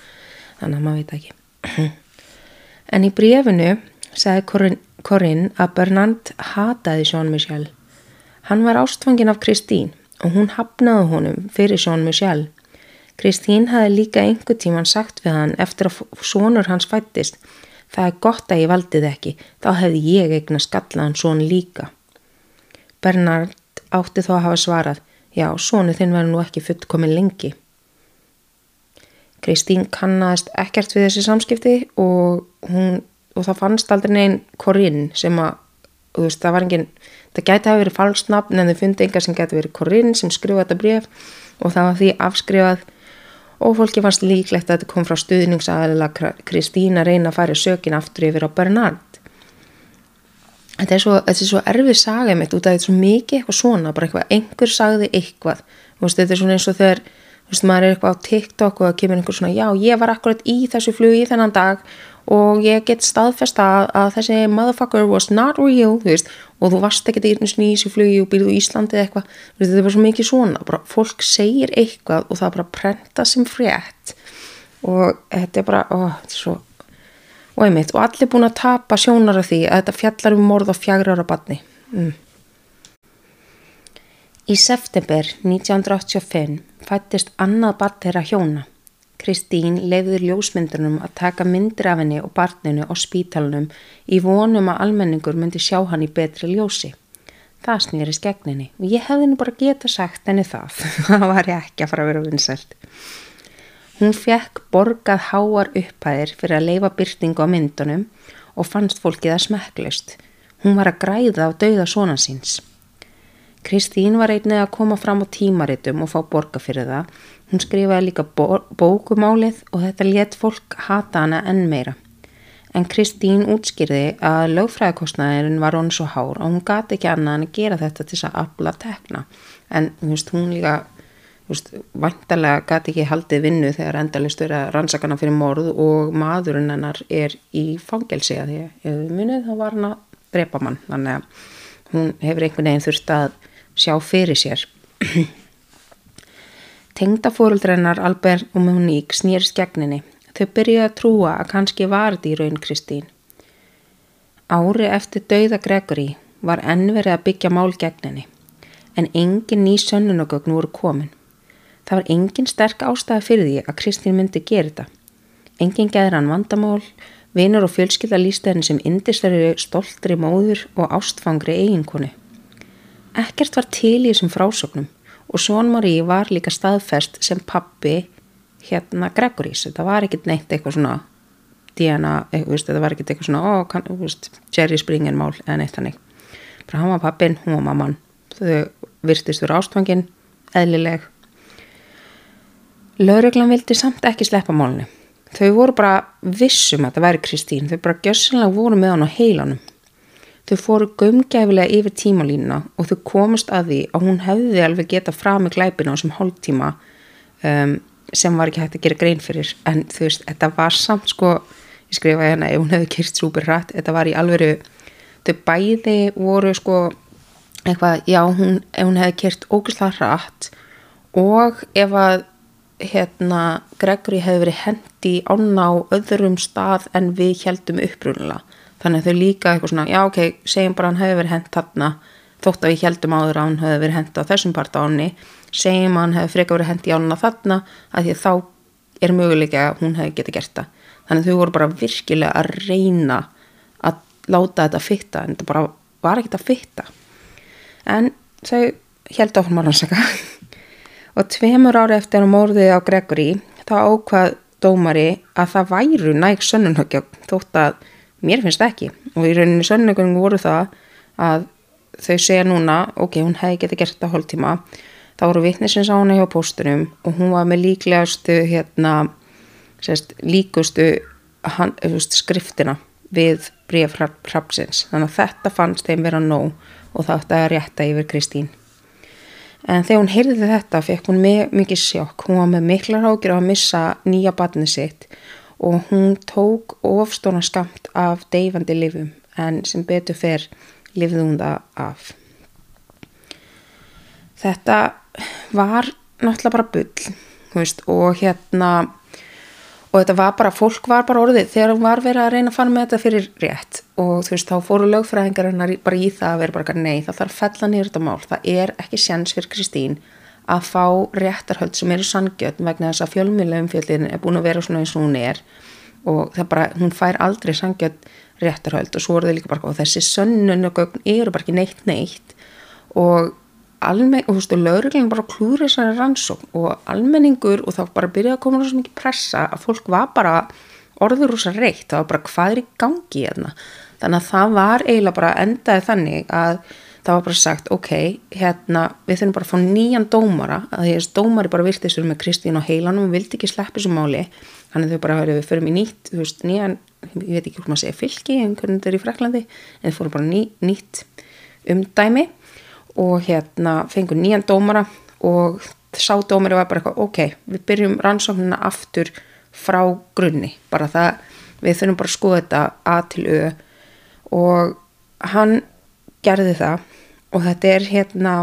þannig að maður veit ekki <clears throat> En í brefinu sagði Corinne að Bernard hataði Jean-Michel. Hann var ástfangin af Kristín og hún hafnaði honum fyrir Jean-Michel. Kristín hafi líka einhver tíman sagt við hann eftir að sonur hans fættist Það er gott að ég valdið ekki, þá hefði ég eigna skallaðan són líka. Bernard átti þó að hafa svarað, já, sónu þinn verður nú ekki fullkomin lengi. Kristín kannast ekkert við þessi samskipti og, hún, og það fannst aldrei neginn Corinne sem að, þú veist, það var enginn, það gæti hafa verið falsnafn en þau fundi enga sem gæti verið Corinne sem skrifaði þetta bref og það var því afskrifað og fólki fannst líklegt að þetta kom frá stuðningsaðala Kristín að reyna að færa sökin aftur yfir á Bernard. Þetta er svo, þetta er svo erfið saga mitt út af þetta er svo mikið eitthvað svona bara eitthvað, einhver sagði eitthvað. Veist, þetta er svona eins og þegar veist, maður er eitthvað á TikTok og það kemur einhver svona já, ég var akkurat í þessu flugi þennan dag og ég get staðfesta að, þessi motherfucker was not real þú veist, og þú varst ekkert í þessu flugi og býrðu í Íslandi eða eitthvað. Þetta er bara svo mikið svona, bara fólk segir eitthvað og það bara prenta sem frétt. Og þetta er bara ó, þetta er svo og einmitt, og allir búin að tapa sjónar af því að þetta fjallar um morð og fjagra ára badni mm. Í september 1985 fættist annað barn þeirra hjóna. Kristín lefður ljósmyndunum að taka myndir af henni og barninu á spítalunum í vonum að almenningur myndi sjá hann í betri ljósi. Það snýrist gegninni og ég hefði nú bara geta sagt henni það. <laughs> það var ég ekki að fara að vera vinsælt. Hún fekk borgað háar upphæðir fyrir að leifa byrtingu á myndunum og fannst fólkið að smekklaust. Hún var að græða á dauða svona síns. Kristín var einnið að koma fram á tímaritum og fá borga fyrir það. Hún skrifaði líka bókumálið og þetta let fólk hata hana enn meira. En Kristín útskýrði að lögfræðikostnæðurinn var hún svo hár og hún gati ekki annað en að gera þetta til þess að afla tekna. En hún líka, vantarlega gati ekki haldið vinnu þegar endalist verið að rannsakana fyrir morð og maðurinn hennar er í fangelsi að því að munið þá var hann að drepa mann. Þannig að hún hefur einhvern veginn þurft að sjá fyrir sér. <clears throat> Tengdafóruldrennar Albert og Monique snýrst gegninni. Þau byrjuði að trúa að kannski var þetta í raun Kristín. Ári eftir dauða Gregory var ennverið að byggja mál gegninni en engin ný sönnunogögn voru komin. Það var engin sterk ástæða fyrir því að Kristín myndi gera þetta. Engin gæður hann vandamál, vinur og fjölskylda lísta henni sem indisverið stoltri móður og ástfangri eiginkonu. Ekkert var til í þessum frásögnum og Són Marí var líka staðfest sem pappi hérna Gregorís. Þetta var ekkert neitt eitthvað svona DNA, eitthvað, þetta var ekkert eitthvað svona ó, kann, veist, Jerry Springer mál eða neitt hannig. Bara hann var pappin, hún var mamman. Þau virtist fyrir ástfangin, eðlileg. Lauruglan vildi samt ekki sleppa málunni. Þau voru bara vissum að það væri Kristín. Þau bara gjössinlega voru með hann á heilanum. Þau fóru gömgæfilega yfir tímalínuna og þau komist að því að hún hefði alveg geta frá með glæpina á þessum hálftíma um, sem var ekki hægt að gera grein fyrir en þú veist, þetta var samt sko, ég skrifaði hérna ef hún hefði kyrst súper rætt, þetta var í alveru þau bæði voru sko eitthvað, já, hún, ef hún hefði kyrst ógæslega rætt og ef að hérna Gregory hefði verið hendi ána á öðrum stað en við heldum upprunulega þannig að þau líka eitthvað svona, já ok, segjum bara hann hefur verið hent þarna, þótt að við heldum áður að hann hefur verið hent á þessum part á hann segjum að hann hefur freka verið hent í ánuna þarna, að því að þá er möguleika að hún hefur getið gert það. Þannig að þau voru bara virkilega að reyna að láta þetta fitta en þetta bara var ekkit að fitta. En þau held áfram að rannsaka og tveimur ári eftir að mórðið á Gregory þá ákvað dómari að það væru næg sönnunhöggja þótt að mér finnst ekki. Og í rauninni sönnugum voru það að þau segja núna ok, hún hefði getið gert þetta hóltíma þá voru vittnesins á hana hjá póstunum og hún var með líklegastu hérna, sérst, líkustu hann, skriftina við bregð frapsins þannig að þetta fannst þeim vera nóg og það ætti að rétta yfir Kristín en þegar hún heyrði þetta fekk hún mikið sjokk hún var með miklar ágjur að missa nýja batni sitt og hún tók ofstóna skamt af deyfandi lifum en sem betur fer lifði hún það af. Þetta var náttúrulega bara bull veist, og hérna og þetta var bara, fólk var bara orðið þegar hún var verið að reyna að fanna með þetta fyrir rétt og þú veist, þá fóru lögfræðingarinnar bara í það að vera bara, nei, það þarf fell að nýra þetta mál, það er ekki sjans fyrir Kristín að fá réttarhöld sem eru sangjöld vegna þess að fjölmjölaumfjöldin er búin að vera svona eins og hún er. Og það bara, hún fær aldrei sangjöld réttarhöld og svo er það líka bara og þessi sönnunugögn eru bara ekki neitt neitt. Og almenning, og þú veist, laurugling bara klúður þessari rannsókn og almenningur og þá bara byrjaði að koma svo mikið pressa að fólk var bara orður úr þess að reitt, það var bara hvað er í gangi hérna, þannig að það var eiginlega bara endaði þannig að það var bara sagt, ok, hérna við þurfum bara að fá nýjan dómara að því að þessi dómari bara virtist fyrir með Kristín og heilanum og vildi ekki sleppi þessu máli. Þannig þau bara hörðu við förum í nýtt veist, nýjan, ég veit ekki hvort maður segja fylki en hvernig þetta er í Fraklandi en þau fórum bara ný, nýtt umdæmi og hérna fengur nýjan dómara og sá dómari var bara eitthvað, ok, við byrjum rannsóknina aftur frá grunni. Bara það, við þurfum bara að skoða þetta að til auð og hann gerði það og þetta er hérna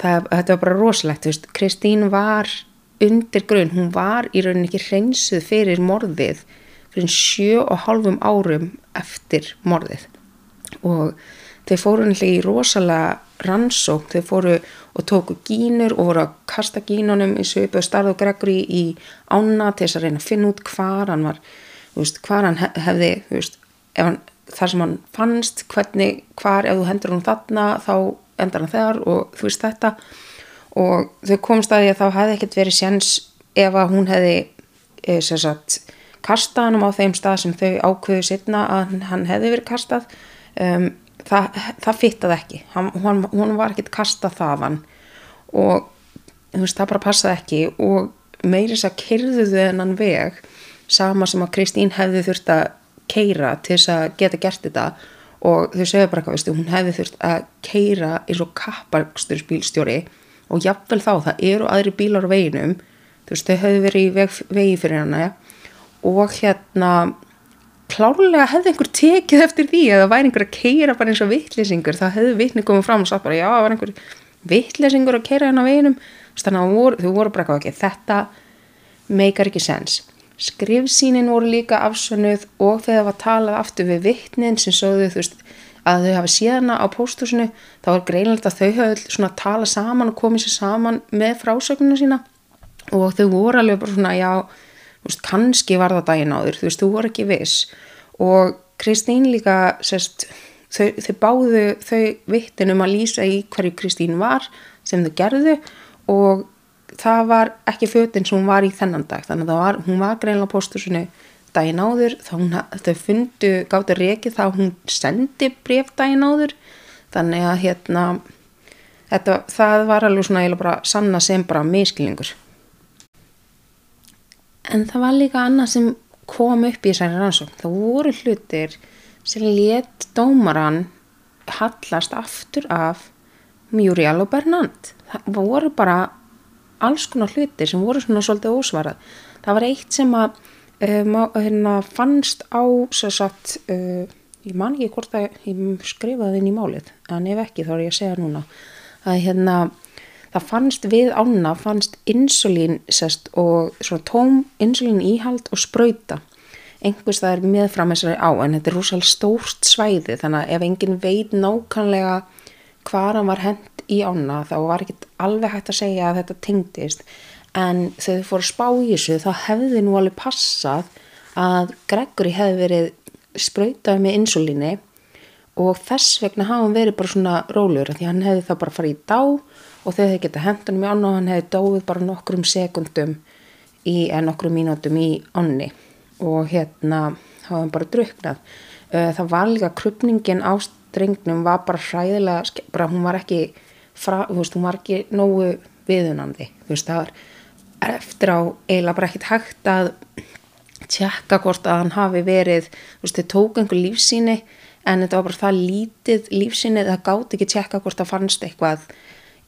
það, þetta var bara rosalegt veist. Kristín var undir grunn hún var í rauninni ekki hreinsuð fyrir morðið fyrir sjö og hálfum árum eftir morðið. Og þau fóru náttúrulega í rosalega rannsók, þau fóru og tóku gínur og voru að kasta gínunum í söpu og starðu Gregory í ána til þess að reyna að finna út hvar hann var, veist, hvar hann hefði, veist, hann, þar sem hann fannst, hvernig, hvar ef þú hendur hann þarna þá endar hann þegar og þú veist þetta. Og þau komst að því að þá hefði ekkert verið séns ef að hún hefði e, sagt, kastað hann á þeim stað sem þau ákveðu sitna að hann hefði verið kastað. Um, það, það fittaði ekki. Hann, hún, hún var ekkert kastað þaðan og veist, það bara passaði ekki og meiris að kyrðuðu þennan veg sama sem að Kristín hefði þurft að keira til þess að geta gert þetta og þau segja bara eitthvað, hún hefði þurft að keira eins og kapparksturspílstjóri og jafnvel þá það eru aðri bílar á veginum þú veist, þau hefði verið í veg, vegi fyrir hana og hérna klárlega hefði einhver tekið eftir því það væri einhver að keira bara eins og vittlesingur þá hefði vittni komið fram og sagt bara já, það var einhver vittlesingur að keira henn á veginum. Þannig að voru, þau voru bara ekki þetta meikar ekki sens. Skrifsínin voru líka afsönnuð og þegar það var talað aftur við vittnin sem sögðu þú veist að þau hafi síðana á póstusinu þá var greinilegt að þau hafði svona tala saman og komið sér saman með frásögnuna sína. Og þau voru alveg bara svona já veist, kannski var það daginn áður, þú veist, þú voru ekki viss. Og Kristín líka sérst, þau, þau báðu þau vittin um að lýsa í hverju Kristín var sem þau gerðu og það var ekki fötinn sem hún var í þennan dag, þannig að var, hún var greinlega á póstursinu daginn áður þá hún, þau fundu, gáttu reikið þá hún sendi bref daginn áður. Þannig að hérna þetta, það var alveg svona sanna sem bara miskilningur En það var líka annað sem kom upp í þessari rannsókn. Það voru hlutir sem let dómaran hallast aftur af Muriel og Bernand. Það voru bara alls konar hlutir sem voru svona svolítið ósvarað. Það var eitt sem að um, hérna, fannst á satt, uh, ég man ekki hvort að ég skrifaði inn í málið en ef ekki þá er ég að segja núna að hérna það fannst við ána, fannst insulín sest, og svona tóm insulín íhald og spröyta einhvers það er meðfram þessari á en þetta er rúsal stórt svæði þannig að ef engin veit nákvæmlega hvað hann var hend í ána þá var ekki alveg hægt að segja að þetta tengdist. En þegar þau fóru að spá í þessu þá hefði nú alveg passað að Gregory hefði verið spröytað með insulíni og þess vegna hafa hann verið bara svona rólur því hann hefði þá bara farið í dá og þegar þau geta hendunum í ánna og hann hefði dóið bara nokkrum sekundum í, en nokkrum mínútum í ánni og hérna hafa hann bara druknað. Það var líka krupningin á strengnum var bara hræðilega, bara hún var ekki frá, þú veist, hún var ekki nógu viðunandi, þú veist, það var eftir á eiginlega bara ekkit hægt að tjekka hvort að hann hafi verið, þú veist, þau tók einhver lífsíni en þetta var bara það lítið lífsíni, það gáti ekki tjekka hvort það fannst eitthvað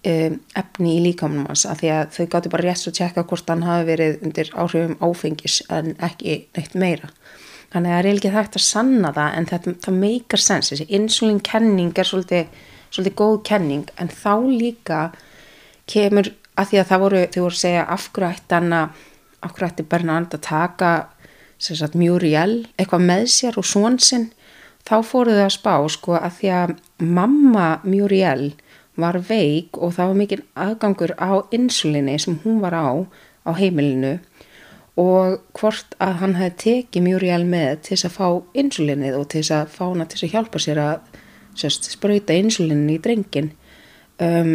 um, efni í líkamnum hans að því að þau gáttu bara rétt svo að tjekka hvort hann hafi verið undir áhrifum áfengis en ekki neitt meira. Þannig að það er ekki hægt að sanna það en þetta, það meikar sens. Þessi insulinkenning er svolítið, svolítið góð kenning en þá líka kemur að því að það voru þau voru að segja afgrættan afgrætti Bernard að taka sagt, Muriel eitthvað með sér og svonsinn þá fóruð þau að spá sko að því að mamma Muriel var veik og það var mikil aðgangur á insulinni sem hún var á á heimilinu og hvort að hann hefði tekið Muriel með til þess að fá insulinnið og til þess að fá hana til þess að hjálpa sér að sérst, spröyta insulinni í drengin um,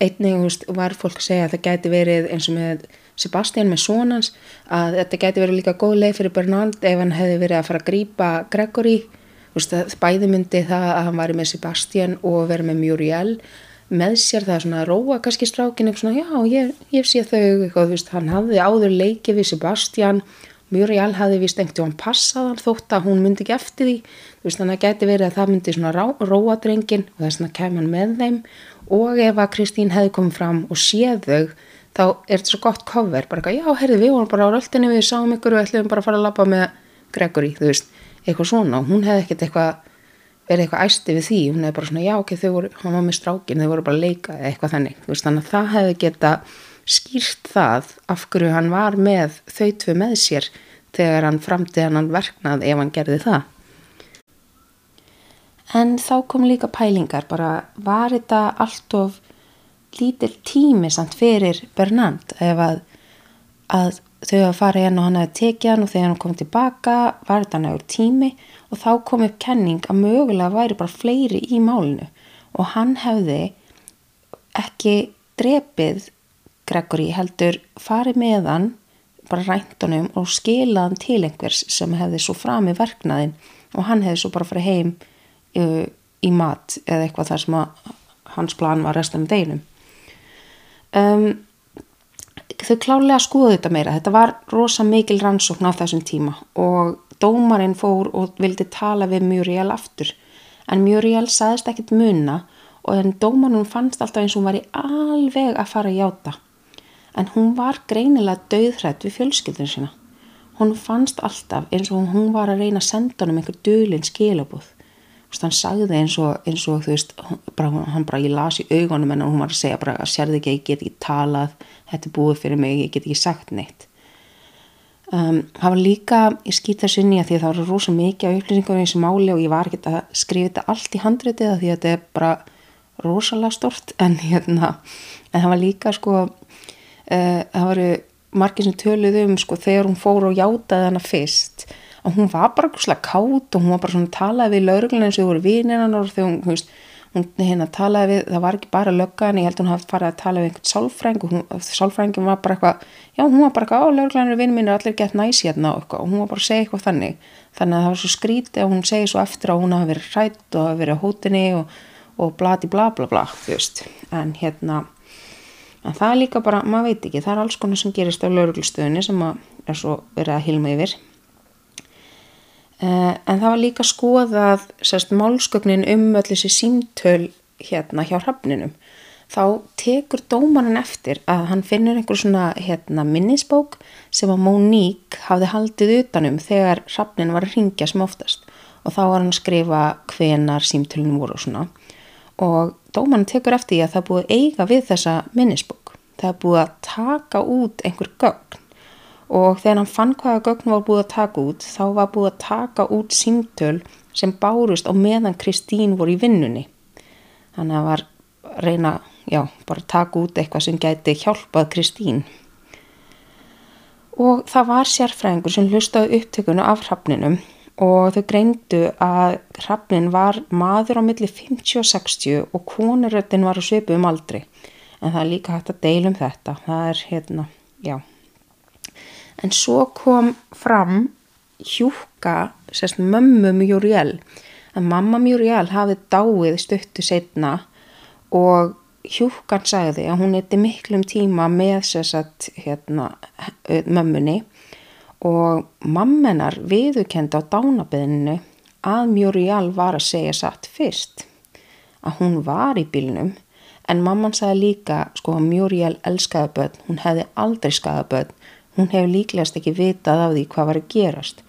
einnig veist, var fólk að segja að það gæti verið eins og með Sebastian með sonans að þetta gæti verið líka góð leið fyrir Bernard ef hann hefði verið að fara að grýpa Gregory bæði myndi það að hann væri með Sebastian og verið með Muriel með sér það svona að róa kannski strákin eitthvað svona, já, ég, ég sé þau eitthvað, veist, hann hafði áður leikið við Sebastian, Muriel hafði vist einhvern veginn passað hann þótt að hún myndi ekki eftir því, veist, þannig að geti verið að það myndi svona rá, róa drengin og þess að kemur hann með þeim. Og ef að Kristín hefði komið fram og séð þau þá er þetta svo gott cover, bara eitthvað, já, heyrðu, við vorum bara á röltinni, við sáum ykkur og ætlum bara að fara að lappa með Gregory, þú veist, eitthvað svona. Og hún hefði ekkert eitthvað verið eitthvað æsti við því, hún hefði bara svona já ok, þau voru, hann var með strákin, þau voru bara að leika eða eitthvað þannig, þú veist, þannig að það hefði geta skýrt það af hverju hann var með þau tvö með sér þegar hann framtið hann verknað ef hann gerði það. En þá kom líka pælingar bara var þetta allt of lítil tími samt fyrir Bernard ef að, að þau að fara hérna og hann hefði tekið hann og þegar hann kom tilbaka var þetta nægur tími og þá kom upp kenning að mögulega væri bara fleiri í málinu og hann hefði ekki drepið Gregory heldur farið með hann bara ræntunum og skilaðan til einhvers sem hefði svo fram í verknaðin og hann hefði svo bara farið heim uh, í mat eða eitthvað þar sem að hans plan var restan með deginum. Um, þau klálega skoðu þetta meira. Þetta var rosa mikil rannsókn á þessum tíma og dómarinn fór og vildi tala við Muriel aftur. En Muriel saðist ekkit munna og en dómarinn fannst alltaf eins og hún var í alveg að fara að játa. En hún var greinilega döðhrætt við fjölskyldinu sína. Hún fannst alltaf eins og hún var að reyna að senda hann um einhver dölinn skilabúð hann sagði eins og, eins og þú veist bara, hann bara, ég las í augunum en hún var að segja bara að sérði ekki, ég get ekki talað þetta er búið fyrir mig, ég get ekki sagt neitt. Um, það var líka, ég skýt þessu inn í að því að það var rosa mikið á upplýsingar í þessu máli og ég var ekki að skrifa þetta allt í handritið að því að þetta er bara rosalega stort <laughs> en hérna, en það var líka sko, uh, það varu margir sem töluðu um sko þegar hún fór og játaði hana fyrst og hún var bara slag kátt og hún var bara svona talaði við lauruglun eins og þau voru vinir og þegar hún, þú veist hún hérna talaði við, það var ekki bara löggan, ég held að hún hafði farið að tala við einhvern sálfræng og sálfrængin var bara eitthvað, já hún var bara eitthvað, á lögglanir vinn minn er allir gett næs hérna og, og hún var bara að segja eitthvað þannig, þannig að það var svo skrítið og hún segi svo eftir að hún hafi verið hrætt og hafi verið á hótinni og, og blati bla bla bla, þú veist, en hérna, en það er líka bara, maður veit ekki, það er alls konar sem gerist á löglustöðinni sem er svo verið að hilma yfir en það var líka skoðað sérst, málskögnin um öll þessi símtöl hérna hjá hrafninum. Þá tekur dómanin eftir að hann finnur einhver svona hérna, minnisbók sem að Móník hafði haldið utanum þegar hrafnin var að ringja sem oftast. Og þá var hann að skrifa hvenar símtölunum voru og svona. Og dómanin tekur eftir því að það búið eiga við þessa minnisbók. Það búið að taka út einhver gögn og þegar hann fann hvaða gögn var búið að taka út þá var búið að taka út símtöl sem bárust á meðan Kristín voru í vinnunni. Þannig að var reyna já, bara taka út eitthvað sem gæti hjálpað Kristín. Og það var sérfræðingur sem hlustaði upptökunu af hrafninum og þau greindu að hrafnin var maður á milli 50 og 60 og konuröttin var að svipu um aldri. En það er líka hægt að deilum þetta. Það er hérna, já en svo kom fram hjúka sérst mömmu Mjúriel að mamma Mjúriel hafi dáið stuttu setna og hjúkan sagði að hún eitthvað miklum tíma með sérst hérna, mömmunni. Og mammenar viðukenda á dánabeðinu að Mjúriel var að segja satt fyrst að hún var í bílnum. En mamman sagði líka sko að Mjúriel elskaði börn, hún hefði aldrei skaða börn hún hefur líklegast ekki vitað af því hvað var að gerast.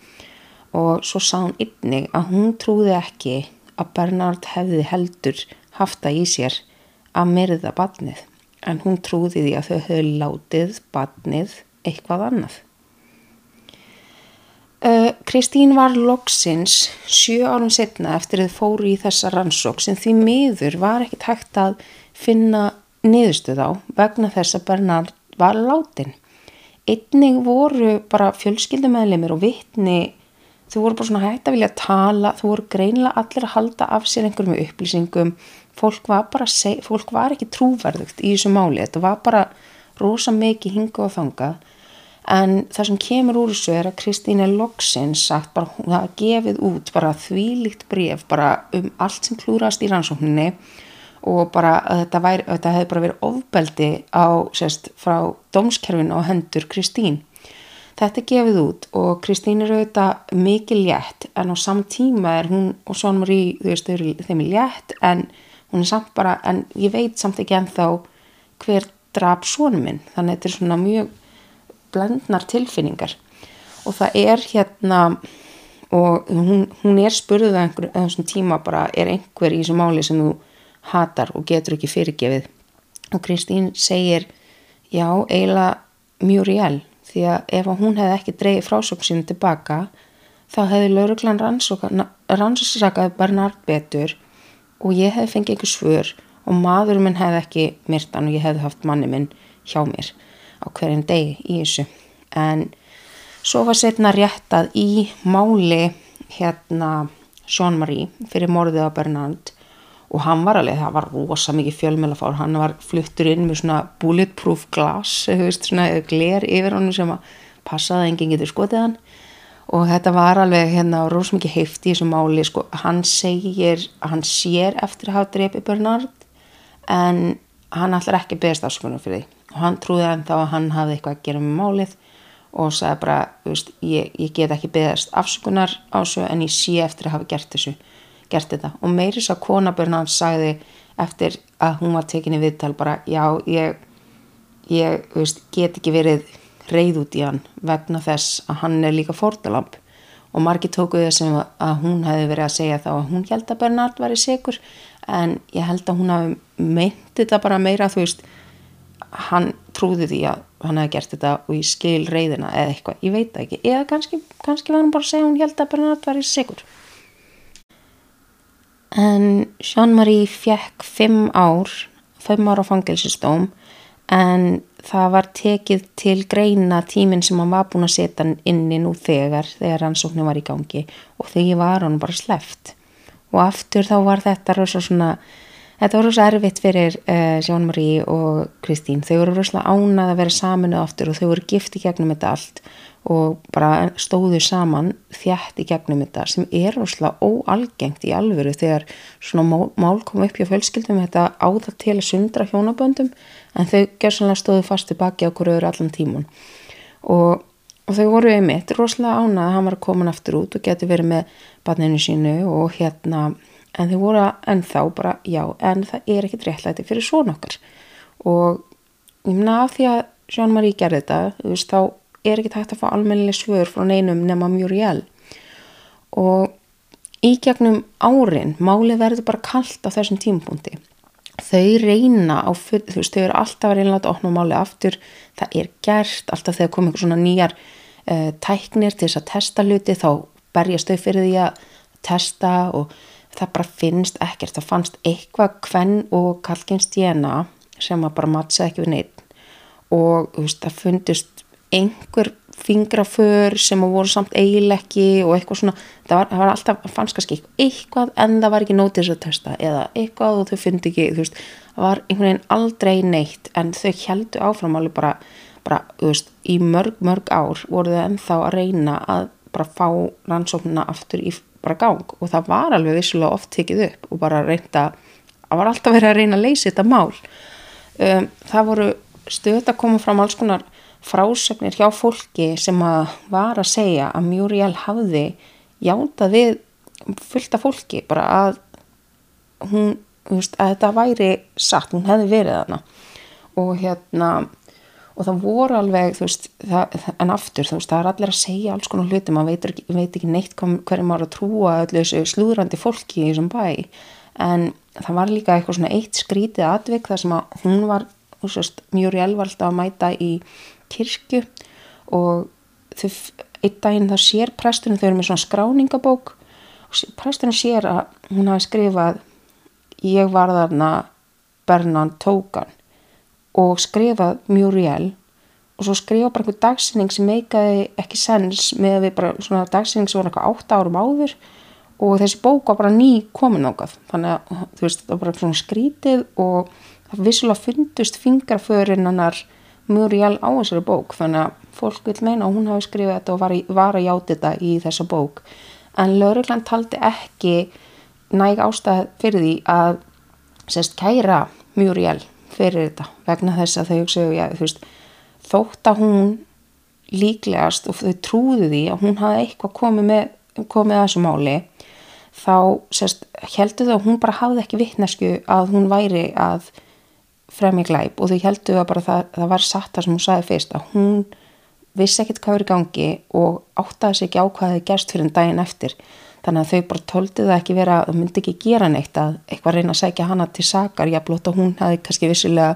Og svo sá hún ynni að hún trúði ekki að Bernard hefði heldur haft það í sér að myrða badnið en hún trúði því að þau höfðu látið badnið eitthvað annað. Uh, Kristín var loksins sjö árum setna eftir að fóru í þessa rannsók sem því miður var ekkit hægt að finna niðurstuð á vegna þess að Bernard var látin einnig voru bara fjölskyldumæðlimir og vittni þú voru bara svona hægt að vilja tala þú voru greinilega allir að halda af sér einhverjum upplýsingum. Fólk var bara, fólk var ekki trúverðugt í þessu máli, þetta var bara rosa mikið hinga og þanga en það sem kemur úr þessu er að Kristín er loksins sagt bara hún hafa gefið út bara þvílíkt bref bara um allt sem klúrast í rannsókninni og bara að þetta, væri, að þetta hefði bara verið ofbeldi á sérst frá dómskerfinu á hendur Kristín. Þetta gefið út og Kristín er auðvitað mikið létt en á samt tíma er hún og Són Marí þú veist þau eru þeim í létt en hún er samt bara en ég veit samt ekki ennþá hver draf sónu minn. Þannig að þetta er svona mjög blendnar tilfinningar. Og það er hérna og hún, hún er spurðið að einhverjum einhver tíma bara er einhver í þessu máli sem þú hatar og getur ekki fyrirgefið. Og Kristín segir já, eiginlega mjög rél því að ef hún hefði ekki dreyið frásökk sín tilbaka þá hefði lauruglan rannsakað Bernard betur og ég hefði fengið einhver svör og maðurum minn hefði ekki myrtan og ég hefði haft manni minn hjá mér á hverjum degi í þessu. En svo var setna réttað í máli hérna Sean Marie fyrir morðið á Bernard og hann var alveg, það var rosa mikið fjölmjölafár, hann var fluttur inn með svona bulletproof glass, veist, svona gler yfir honum sem að passaði að enginn getur skotið hann. Og þetta var alveg hérna rosa mikið heift í þessu máli, sko, hann segir að hann sér eftir að hafa drefið Bernard en hann ætlar ekki beðast afsökunum fyrir því. Og hann trúði hann þá að hann hafði eitthvað að gera með málið og sagði bara, veist, ég, ég get ekki beðast afsökunar á þessu en ég sé eftir að hafa gert þessu gert þetta. Og meiris að konabörna hans sagði eftir að hún var tekinni viðtal bara, já, ég ég, veist, get ekki verið reyð út í hann vegna þess að hann er líka fórtalamp og margi tókuði þessum að hún hefði verið að segja þá að hún held að Bernard var í sigur en ég held að hún hafi meint þetta bara meira þú veist hann trúði því að hann hefði gert þetta og ég skil reyðina eða eitthvað, ég veit ekki. Eða kannski, kannski var hann bara að segja hún held að Bernard var í sigur en Jean-Marie fekk fimm ár fimm ár á fangilsistóm en það var tekið til greina tíminn sem hann var búin að setja inni nú þegar þegar rannsóknum var í gangi. Og þegar var hann bara sleft og aftur þá var þetta rosa svona Þetta voru svo erfitt fyrir uh, Sjón Marí og Kristín. Þau voru rosalega ánað að vera saminu aftur og þau voru gift í gegnum þetta allt og bara stóðu saman þjætt í gegnum þetta sem er rosalega óalgengt í alvöru þegar svona mál, mál kom upp hjá fjölskyldum þetta áða til að sundra hjónaböndum en þau gerðsannlega stóðu fast tilbaki á hverju öðru allan tímun og, og þau voru einmitt rosalega ánað að hann var að koma aftur út og geti verið með barninu sínu og hérna en þau voru ennþá bara já en það er ekkit réttlæti fyrir svona okkar. Og ég minna af því að Jean-Marie gerði þetta þú veist þá er ekkit hægt að fá almennileg svör frá neinum nema Muriel. Og í gegnum árin máli verður bara kallt á þessum tímpunkti þau reyna á full, þú veist þau eru alltaf að reyna að opna máli aftur. Það er gert alltaf þegar kom einhver svona nýjar uh, tæknir til þess að testa hluti þá berjast þau fyrir því að testa og það bara finnst ekkert, það fannst eitthvað kvenn og kalkins djena sem að bara mattsaði ekki við neitt og veist, það fundist einhver fingraför sem að voru samt eiginleiki og eitthvað svona. Það var, það var alltaf, það fannst kannski eitthvað en það var ekki nótið þess að testa eða eitthvað og þau fundi ekki, þú veist. Það var einhvern veginn aldrei neitt en þau heldu áfram alveg bara, bara veist, í mörg mörg ár voru þau ennþá að reyna að bara fá rannsóknuna aftur í bara gang. Og það var alveg vissulega oft tekið upp og bara reynda það var alltaf verið að reyna að leysa þetta mál. Um, það voru stöðt að koma fram alls konar frásögnir hjá fólki sem að var að segja að Muriel hafði játað við fullta fólki bara að hún, veist, að þetta væri satt, hún hefði verið þarna. Og hérna og það voru alveg, þú veist, það, en aftur, þú veist, það er allir að segja alls konar hluti, maður veit, ekki, veit ekki neitt hverju maður að trúa öllu þessu slúðrandi fólki í þessum bæ, en það var líka eitthvað svona eitt skrítið atvik þar sem að hún var, þú veist, mjög rjálvald að mæta í kirkju. Og þau, einn daginn það sér presturinn, þau eru með svona skráningabók og presturinn sér að hún hafi skrifað ég var þarna Bernard Tókan og skrifað Muriel. Og svo skrifa bara einhver dagsinning sem meikaði ekki sens með að við bara svona dagsinning sem voru eitthvað 8 árum áður. Og þessi bók var bara ný komin ákvað þannig að þú veist það var bara svona skrítið og það vissulega fundust fingraförin hannar Muriel á þessari bók. Þannig að fólk vil meina að hún hafi skrifið þetta og var, í, var að játa þetta í þessa bók. En lauruglan taldi ekki næg ástæð fyrir því að sérst kæra Muriel fyrir þetta vegna þess að þau hugsaðu, já, þú veist, þótt að hún líklegast og þau trúðu því að hún hafi eitthvað komið með, komið að þessu máli þá sérst heldur þau að hún bara hafði ekki vittnesku að hún væri að fremja glæp og þau heldur að bara það, það var satt það sem hún sagði fyrst að hún vissi ekkert hvað er í gangi og áttaði sig ekki á hvað þið gerst fyrir en daginn eftir þannig að þau bara tóldi það ekki vera að myndi ekki gera neitt að eitthvað reyna að segja hana til sakar, jáblótt og hún hafi kannski vissilega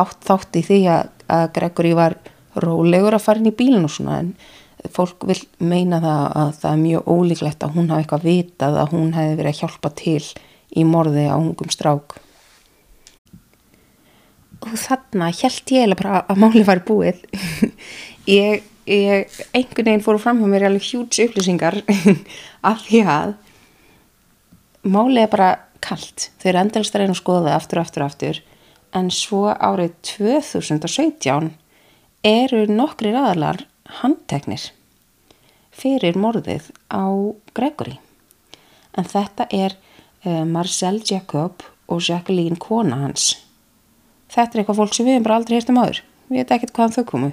átt þátt í því að, að Gregory var rólegur að fara inn í bílinu og svona en fólk vil meina það að það er mjög ólíklegt að hún hafi eitthvað vitað að hún hefði verið að hjálpa til í morði á ungum strák. Og þarna held ég eða bara að máli var búið. <laughs> Ég, ég einhvern veginn fóru fram hjá mér alveg hjúts upplýsingar <laughs> af því að máli er bara kallt þau eru endalist að reyna að skoða það aftur og aftur og aftur en svo árið 2017 eru nokkri aðalar handteknir fyrir morðið á Gregory. En þetta er uh, Marcel Jacob og Jacqueline kona hans. Þetta er eitthvað fólk sem við hefum bara aldrei hýrt um aður. Við veitum ekkert hvaðan þau komu.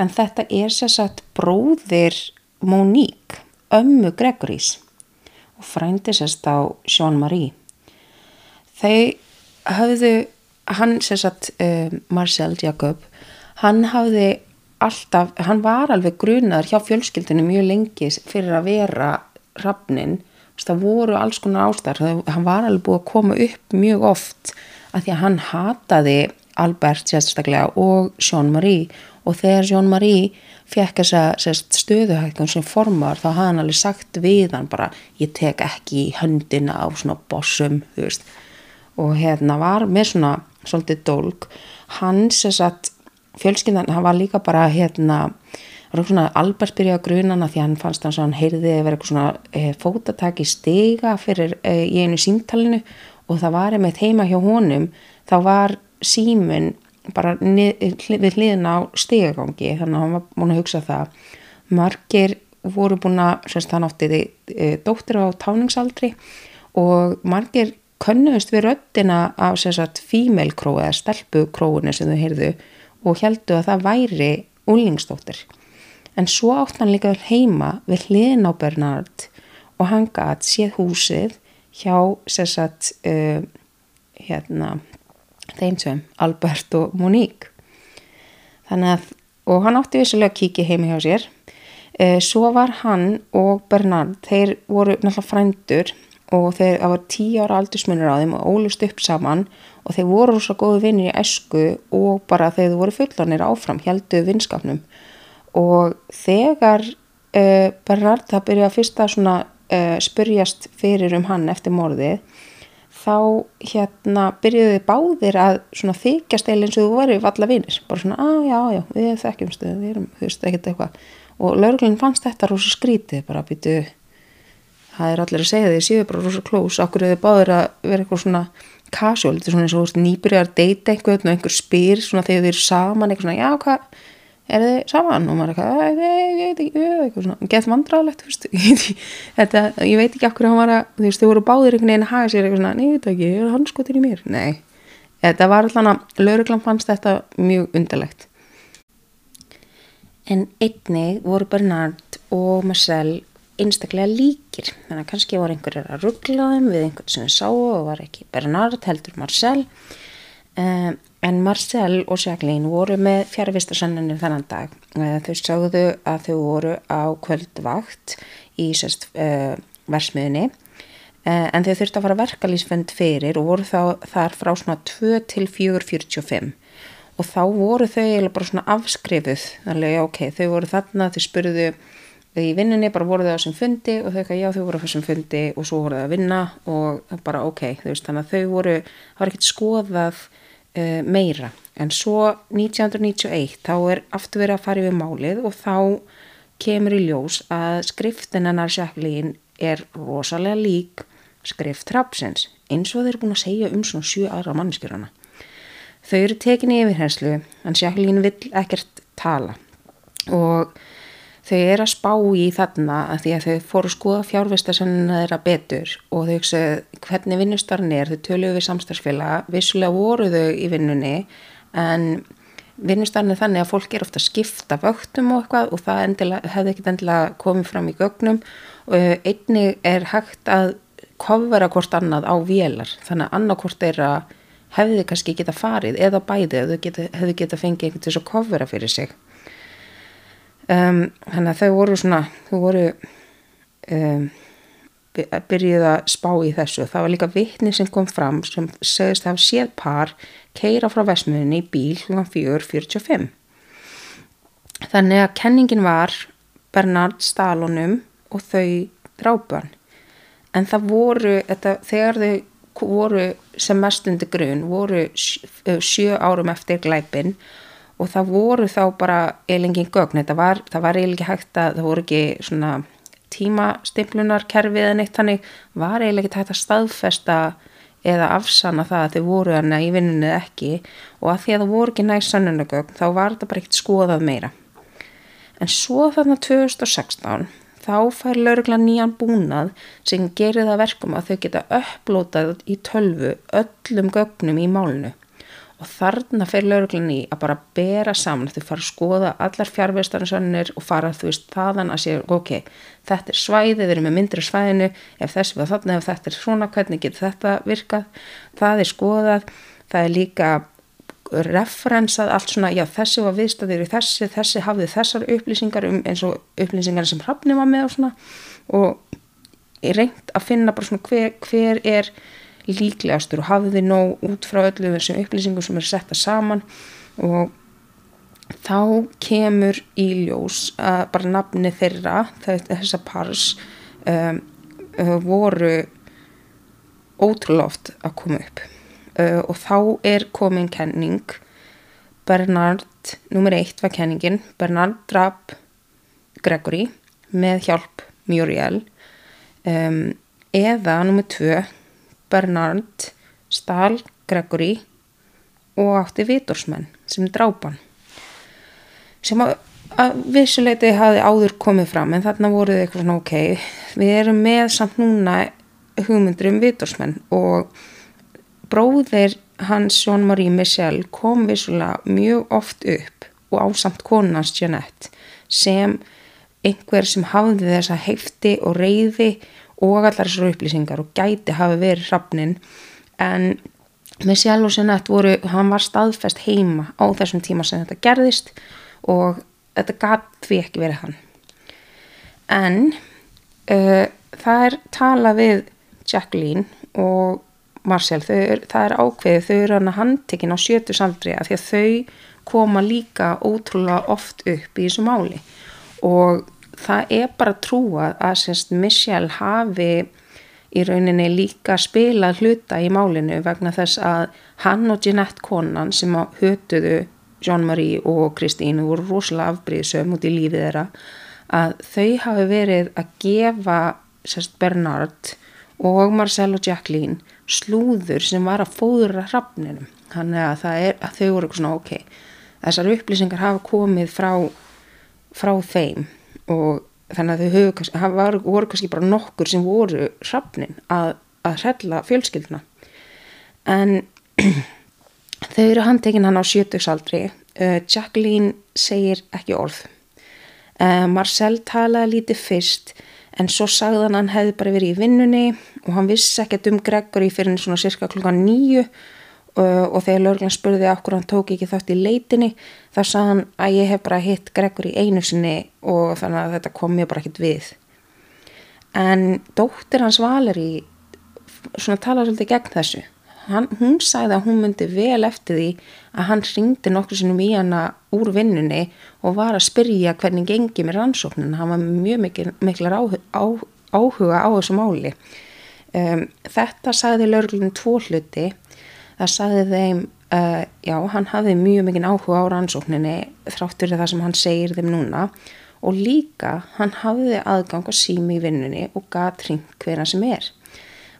En þetta er sérsagt bróðir Monique, ömmu Gregorys og frændi sérst á Jean-Marie. Þau hafðu, hann sérsagt uh, Marcel Jacob hann hafði alltaf, hann var alveg grunar hjá fjölskyldinu mjög lengi fyrir að vera rafnin, það voru alls konar ástar, hann var alveg búið að koma upp mjög oft að því að hann hataði Albert sérstaklega og Jean-Marie. Og þegar Jean-Marie fekk þessa stöðuhækkan sem formar þá hafði hann alveg sagt við hann bara ég tek ekki í höndina á svona bossum og hérna var með svona svolítið dólk hann sérsagt fjölskyndan, hann var líka bara hérna, Albert byrjaði að grunana því hann fannst hann svona heyrði að vera eitthvað svona e, fótatak í stiga fyrir e, í einu símtalinu. Og það var einmitt heima hjá honum þá var símun bara við hliðin á stigagangi þannig að hann var að hugsa það margir voru búin að semst hann átti því e, dóttir á táningsaldri og margir könnuðust við röttina af sem sagt fímelkrói eða stelpukróinu sem þau heyrðu og heldu að það væri úlingstóttir. En svo átt hann líka heima við hliðin á Bernard og hann gæt séð húsið hjá sérsagt uh, hérna þeim sem Albert og Monique. Þannig að, og hann átti vissulega að kíkja heimi hjá sér. Uh, svo var hann og Bernard, þeir voru náttúrulega frændur og þeir, það var tíu ára aldursmunir á þeim og ólust upp saman og þeir voru svo góðu vinnir í esku og bara þeir voru fullanir áfram helduð vinskapnum og þegar uh, Bernard það byrjaði að fyrsta svona uh, spyrjast fyrir um hann eftir morðið þá hérna byrjuði báðir að svona þykjast eða eins og þú varu valla vinnir bara svona að já já við þekkjumstu við erum þú veist ekkert eitthvað. Og lauruglinn fannst þetta rosa skrítið bara býtu það er allir að segja því séu bara rosa klós okkur hefur báður að vera eitthvað svona casual, þetta er svona eins og nýbyrjar deyta einhvern og einhver spyr svona þegar þeir eru saman eitthvað svona, já hvað er þið saman? Og maður er eitthvað ég veit ekki, eitthvað svona, gett vandraðlegt <laughs> þetta, ég veit ekki okkur að, þú veist, þau voru báðir einhvern veginn að haga sér eitthvað svona, nei, ég veit ekki, er hann skotir í mér? Nei, þetta var allan að lauruglan fannst þetta mjög undarlegt. En einnig voru Bernard og Marcel einstaklega líkir. Þannig að kannski voru einhverjar að ruggla þeim við einhvern sem þau sáu og var ekki Bernard heldur Marcel um, en Marcel og Jacqueline voru með fjárvistarsanninu þennan dag. Uh, þau sáðu að þau voru á kvöldvakt í sérst uh, versmiðinni uh, en þau þurfti að fara verkalýsfönd fyrir og voru þá þar frá svona 2 til 4.45 og þá voru þau eiginlega bara svona afskrifuð. Þannig að ok, þau voru þarna, þau spurðu þau í vinnunni bara voru þau á þessum fundi og þau ekki já þau voru á þessum fundi og svo voru þau að vinna og bara ok veist, þannig að þau voru, það var ekkert skoðað uh, meira. En svo 1991 þá er aftur verið að fara yfir málið og þá kemur í ljós að skriftin hennar Jacqueline er rosalega lík skrift Trapsins eins og þeir eru búin að segja um svona sjö aðra mannskjörana þau eru tekinni yfirhenslu en Jacqueline vill ekkert tala. Og þau eru að spá í þarna að því að þau fóru að skoða fjárvistasennina þeirra betur og þau hugsaðu hvernig vinnustarinn er, þau töluðu við samstagsfélag, vissulega voru þau í vinnunni en vinnustarinn er þannig að fólk er ofta að skipta vöktum og eitthvað og það endilega, hefði ekkit endilega komið fram í gögnum. Og einnig er hægt að kofvera hvort annað á vélar þannig að annarkvort er að hefði kannski geta farið eða bæði eða hefði geta fengið einhvern til að kofvera fyrir sig um, þannig að þau voru svona þau voru um, byrjuð að spá í þessu. Það var líka vittni sem kom fram sem segist að hafa séð par keira frá vesmiðinni í bíl hlugan 4.45 þannig að kenningin var Bernard Stalonum og þau drápan en það voru þetta, þegar þau voru sem mest undir grunn voru sjö árum eftir glæpin og það voru þá bara eilingin gögn, var, það var eiginlega hægt að það voru ekki svona tímastimplunar-kerfið en eitt þannig. Var eiginlega ekki hægt að staðfesta eða afsanna það að þau voru hana í vinnunni ekki. Og að því að það voru ekki næst sannunagögn þá var þetta bara ekkert skoðað meira. En svo þarna 2016 þá fær laurugla nýjan búnað sem gerir það verkum að þau geta upplótað í tölvu öllum gögnum í málnu og þarna fyrir lauruglan í að bara bera saman, þau fara að skoða allar fjárvestarinsönnir og fara þú veist þaðan að séu, ok, þetta er svæðið við erum með myndri svæðinu, ef þessi var þarna ef þetta er svona, hvernig getur þetta virkað? Það er skoðað. Það er líka referensað allt svona, já þessi var viðstæðir í þessi, þessi hafði þessar upplýsingar um eins og upplýsingar sem hrappni var með og svona. Og reynd að finna bara svona hver, hver er líklegastur og hafði þið nóg út frá öllu þessum upplýsingum sem er setta saman. Og þá kemur í ljós að bara nafni þeirra þess að pars um, uh, voru ótrúlega oft að koma upp. Uh, og þá er komin kenning. Bernard, nummer eitt var kenningin Bernard draf Gregory með hjálp Muriel. Um, eða nummer tvö Bernard stal Gregory og átti vitorsmenn sem drápan. Sem að, að vissuleiti hafi áður komið fram en þarna voruð eitthvað svona ok við erum með samt núna hugmyndur um vitorsmenn og bróðir hans Jean-Marie Michel kom vissulega mjög oft upp og ásamt konans Jeanette sem einhver sem hafði þessa hefti og reyði og allar þessar upplýsingar og gæti hafi verið hrafnin en með sjálf og sinnett voru, hann var staðfest heima á þessum tíma sem þetta gerðist og þetta gæti því ekki verið hann. En uh, það er tala við Jacqueline og Marcel, er, það er ákveðið þau eru hann að handtekina á sjötu saldri af því að þau koma líka ótrúlega oft upp í þessu máli. Og það er bara trúað að semst Michelle hafi í rauninni líka spila hluta í málinu vegna þess að hann og Jeanette Conan sem hötuðu Jean-Marie og Kristínu voru rosalega afbríðsum út í lífið þeirra að þau hafi verið að gefa sérst Bernard og Marcel og Jacqueline slúður sem var að fóðura hrafninum. Þannig að, er, að þau voru eitthvað svona ok þessar upplýsingar hafa komið frá frá þeim og þannig að þau höfðu, það var, voru kannski bara nokkur sem voru hrafnin að, að hrella fjölskylduna. En <clears throat> þau eru handtekinn hann á sjötugsaldri. Uh, Jacqueline segir ekki orð. Uh, Marcel talaði lítið fyrst en svo sagðan hann hefði bara verið í vinnunni og hann vissi ekkert um Gregory fyrir svona cirka klukkan nýju og þegar lögurinn spurði okkur hann tók ekki þátt í leitinni þá sagði hann að ég hef bara hitt Gregory einu sinni og þannig að þetta kom mér bara ekkert við. En dóttir hans Valeri svona tala svolítið gegn þessu. Hann, hún sagði að hún myndi vel eftir því að hann ringdi nokkur sinnum í hana úr vinnunni og var að spyrja hvernig gengi með rannsóknin hann var mjög mikil, miklar áhuga, á, áhuga á þessu máli. Um, þetta sagði lögurinn tvo hluti það sagði þeim uh, já, hann hafði mjög mikið áhuga á rannsókninni þráttur það sem hann segir þeim núna og líka hann hafði aðgang að sími í vinnunni og gat hring hverja sem er.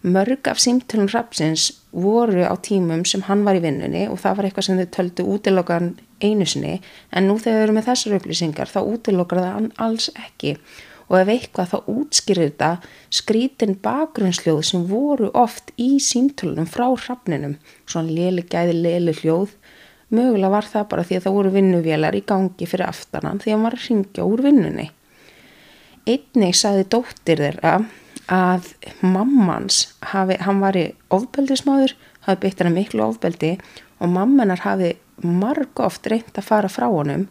Mörg af símtölum rapsins voru á tímum sem hann var í vinnunni og það var eitthvað sem þau töldu útilokan einu sinni en nú þegar þau eru með þessar upplýsingar þá útilokar það hann alls ekki. og ef eitthvað þá útskýrir þetta skrítin bakgrunnsljóð sem voru oft í símtölunum frá hrafninum, svona léli gæði léli hljóð, mögulega var það bara því að það voru vinnuvélar í gangi fyrir aftanan því að hann var að ringja úr vinnunni. Einnig sagði dóttir þeirra að mammans, hafi, hann var í ofbeldismáður, hafi beitt hann miklu ofbeldi og mammanar hafi marg oft reynd að fara frá honum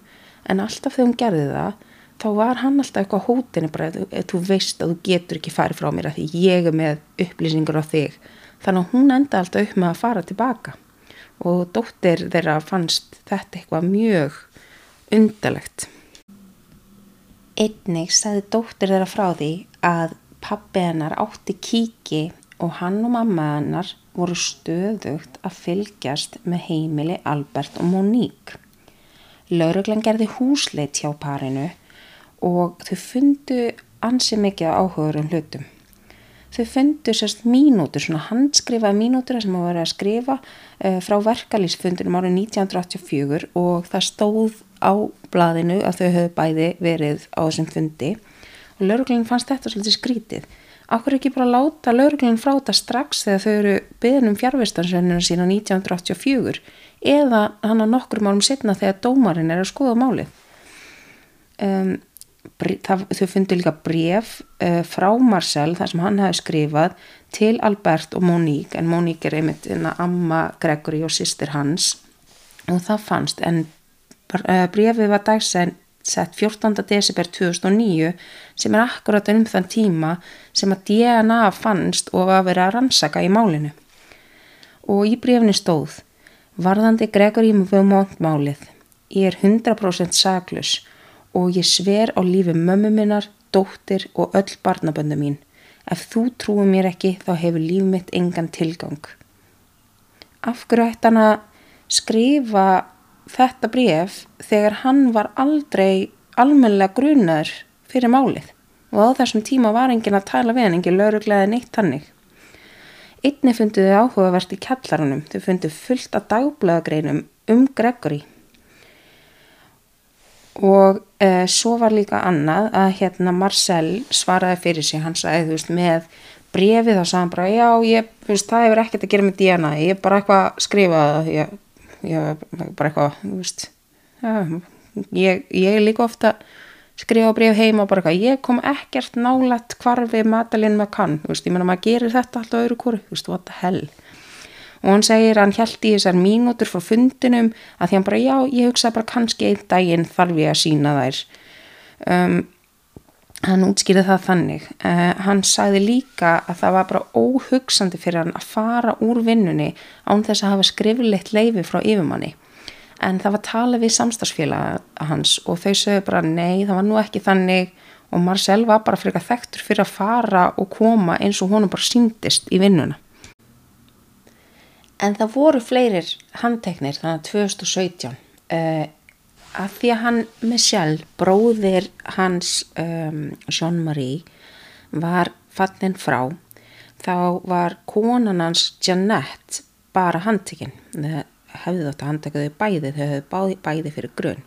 en alltaf þegar hún gerði það þá var hann alltaf eitthvað hótinu bara ef þú veist að þú getur ekki farið frá mér að því ég er með upplýsingur á þig. Þannig að hún enda alltaf upp með að fara tilbaka. Og dóttir þeirra fannst þetta eitthvað mjög undalegt Einnig sagði dóttir þeirra frá því að pappi hennar átti kíki og hann og mamma hennar voru stöðugt að fylgjast með heimili Albert og Monique. Lauruglan gerði húsleit hjá parinu og þau fundu ansi mikið áhugur um hlutum. Þau fundu sérst mínútur, svona handskrifaði mínútur sem að vera að skrifa uh, frá verkalýsfundinum árið 1984 og það stóð á blaðinu að þau höfðu bæði verið á þessum fundi og lauruglinn fannst þetta svolítið skrítið. Akkur ekki bara láta lauruglinn frá þetta strax þegar þau eru byggðin um fjárvistansvennina sína 1984 eða hann á nokkur málum setna þegar dómarinn er að skoða málið. Um, það, þau fundi líka bref uh, frá Marcel þar sem hann hafi skrifað til Albert og Monique en Monique er einmitt inna amma Gregory og sýstir hans og það fannst en uh, brefið var dagsend sett 14. desember 2009 sem er akkurat um þann tíma sem að DNA fannst og var vera að rannsaka í málinu og í brefni stóð varðandi Gregory Beaumont málið ég er 100% saglus og ég sver á lífi mömmu minnar, dóttir og öll barnabönda mín. Ef þú trúi mér ekki þá hefur líf mitt engan tilgang. Af hverju ætti hann að skrifa þetta bref þegar hann var aldrei almenlega grunar fyrir málið og á þessum tíma var engin að tala við hann, engin lauruglega neitt hannig. Einni fundu þau áhugavert í kjallarunum, þau fundu fullt af dagblæðagreinum um Gregory og uh, svo var líka annað að hérna Marcel svaraði fyrir sig, hann sagði þú veist með brefið þá sagði hann bara já ég, veist, það hefur ekkert að gera með DNA ég er bara eitthvað að skrifa ég, ég bara eitthvað veist, ja, ég, ég líka ofta skrifa bref heima og bara eitthvað ég kom ekkert nálægt hvarfi matalinn með kann, þú veist, ég menna maður gerir þetta alltaf öðru kóru, þú veist, what the hell og hann segir að hann held í þessar mínútur frá fundinum að því hann bara já, ég hugsa bara kannski einn daginn þarf ég að sína þær. Um, hann útskýrði það þannig. Uh, hann sagði líka að það var bara óhugsandi fyrir hann að fara úr vinnunni án þess að hafa skrifilegt leifi frá yfirmanni. En það var talað við samstagsfélag hans og þau sögðu bara nei, það var nú ekki þannig. Og Marcel var bara fyrir eitthvað þekktur fyrir að fara og koma eins og honum bara síndist í vinnuna en það voru fleirir handteknir þannig að 2017 uh, að því að hann Michel, bróðir hans um, Jean-Marie var fallin frá þá var konan hans Jeanette bara handtekinn hefði þátt að handteka þau bæði þau hefði bæði fyrir grunn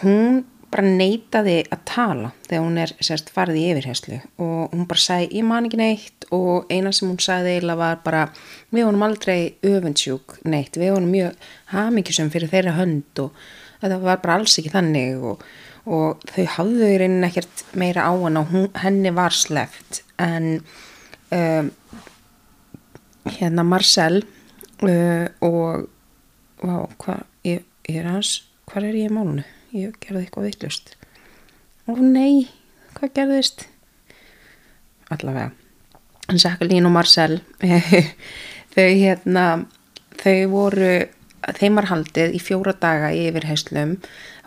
hún bara neytaði að tala þegar hún er sérst farið í yfirherslu og hún bara sagði ég man ekki neitt. Og eina sem hún sagði eiginlega var bara við vonum aldrei öfundsjúk neitt. Við vonum mjög hafmyggjusum fyrir þeirra hönd og þetta var bara alls ekki þannig. Og, og þau hafðu í reynin ekkert meira á hann og hún, henni var sleft en um, hérna Marcel uh, og hvað er hans hvað er ég í málunu? Ég gerði eitthvað vittlust og nei, hvað gerðist? Allavega. Jacqueline og Marcel <laughs> þau hérna þau voru þeim var haldið í fjóra daga í yfirheyslum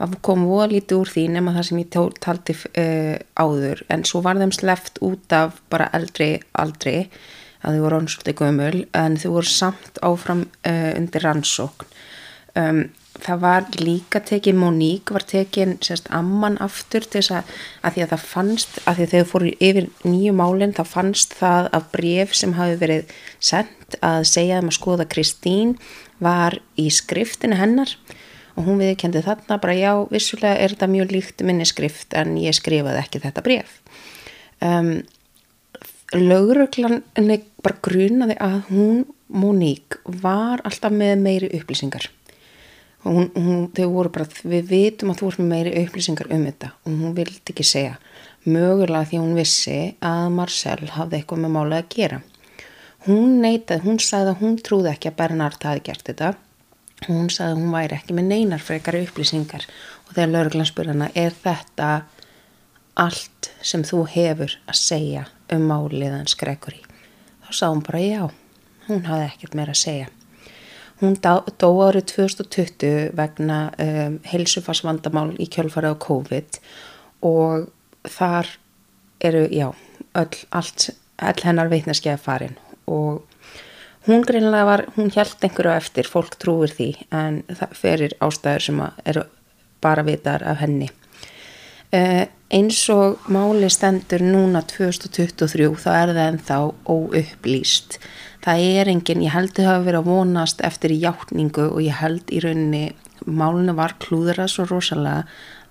að kom voða lítið úr því nema það sem ég tól, taldi uh, áður. En svo var þeim sleft út af bara eldri aldri að þau voru onsvöldi gömul en þau voru samt áfram uh, undir rannsókn. Um, það var líka tekin Monique var tekin sérst amman aftur til þess að, að því að það fannst að því að þegar fóru yfir nýju málinn þá fannst það af bref sem hafi verið sendt að segja um að skoða Kristín var í skriftinu hennar og hún viðkendi þarna bara já, vissulega er þetta mjög líkt minni skrift en ég skrifaði ekki þetta bref um, Lauruglan bara grunaði að hún Monique var alltaf með meiri upplýsingar hún, hún, þau voru bara, við vitum að þú ert með meiri upplýsingar um þetta. Og hún vildi ekki segja. Mögulega því hún vissi að Marcel hafði eitthvað með mála að gera. Hún neytaði, hún sagði að hún trúði ekki að Bernard hafi gert þetta. Hún sagði að hún væri ekki með neinar frekar upplýsingar. Og þegar lauruglan spurði hana er þetta allt sem þú hefur að segja um máliðan skrekkur í. Þá sagði hún bara já hún hafði ekkert meira að segja Hún dó, árið 2020 vegna um, heilsufarsvandamál í kjölfarið á COVID og þar eru, já, öll, allt, all hennar veitneskeiða farin og hún greinlega var, hún held einhverju eftir, fólk trúir því en það ferir ástæður sem eru bara vitar af henni. Uh, eins og máli stendur núna 2023 þá er það ennþá óupplýst það er engin, ég held að það hafa verið að vonast eftir hjáttningu og ég held í rauninni, málunum var klúðra svo rosalega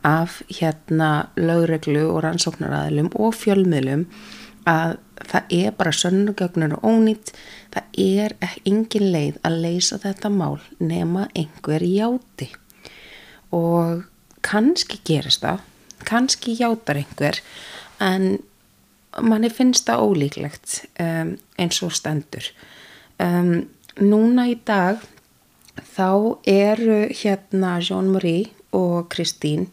af hérna lögreglu og rannsóknaræðilum og fjölmiðlum að það er bara sönnugögnur og ónýtt, það er engin leið að leysa þetta mál nema einhver játi. Og kannski gerist það, kannski játar einhver en manni finnst það ólíklegt um, eins og stendur. Um, núna í dag þá eru hérna Jean-Marie og Kristín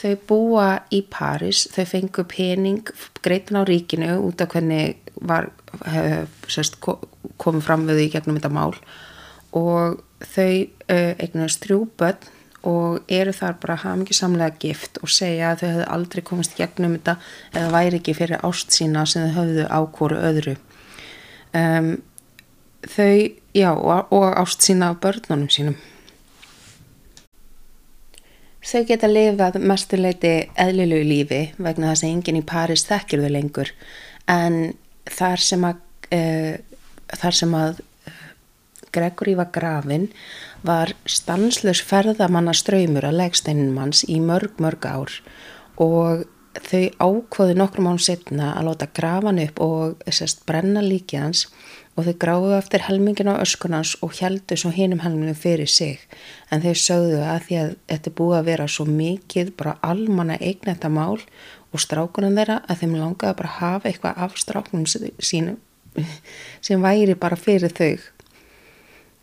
þau búa í Paris þau fengu pening greitin á ríkinu út af hvernig var hef, sérst, komið fram við því gegnum þetta mál. Og þau uh, eignast þrjú börn og eru þar bara að hafa mikið samlega gift og segja að þau hefðu aldrei komist gegnum þetta eða væri ekki fyrir ást sína sem þau höfðu ákóru öðru. Um, þau, já, og, og ást sína af börnunum sínum. Þau geta lifað mestuleiti eðlilegu lífi vegna þess að enginn í Paris þekkir þau lengur. En þar sem að uh, þar sem að Gregory var grafin var stanslös ferðamanna ströymur að legsteinum hans í mörg mörg ár. Og þau ákvoði nokkrum án setna að láta grafan upp og sest, brenna líkið hans. Og þau gráðu eftir helmingin á öskunans og heldu svo hinum helmingin fyrir sig. En þau sögðu að því að þetta búið að vera svo mikið bara almanna eign þetta mál og strákunum þeirra að þeim langaði bara að hafa eitthvað af strákunum sínum sem væri bara fyrir þau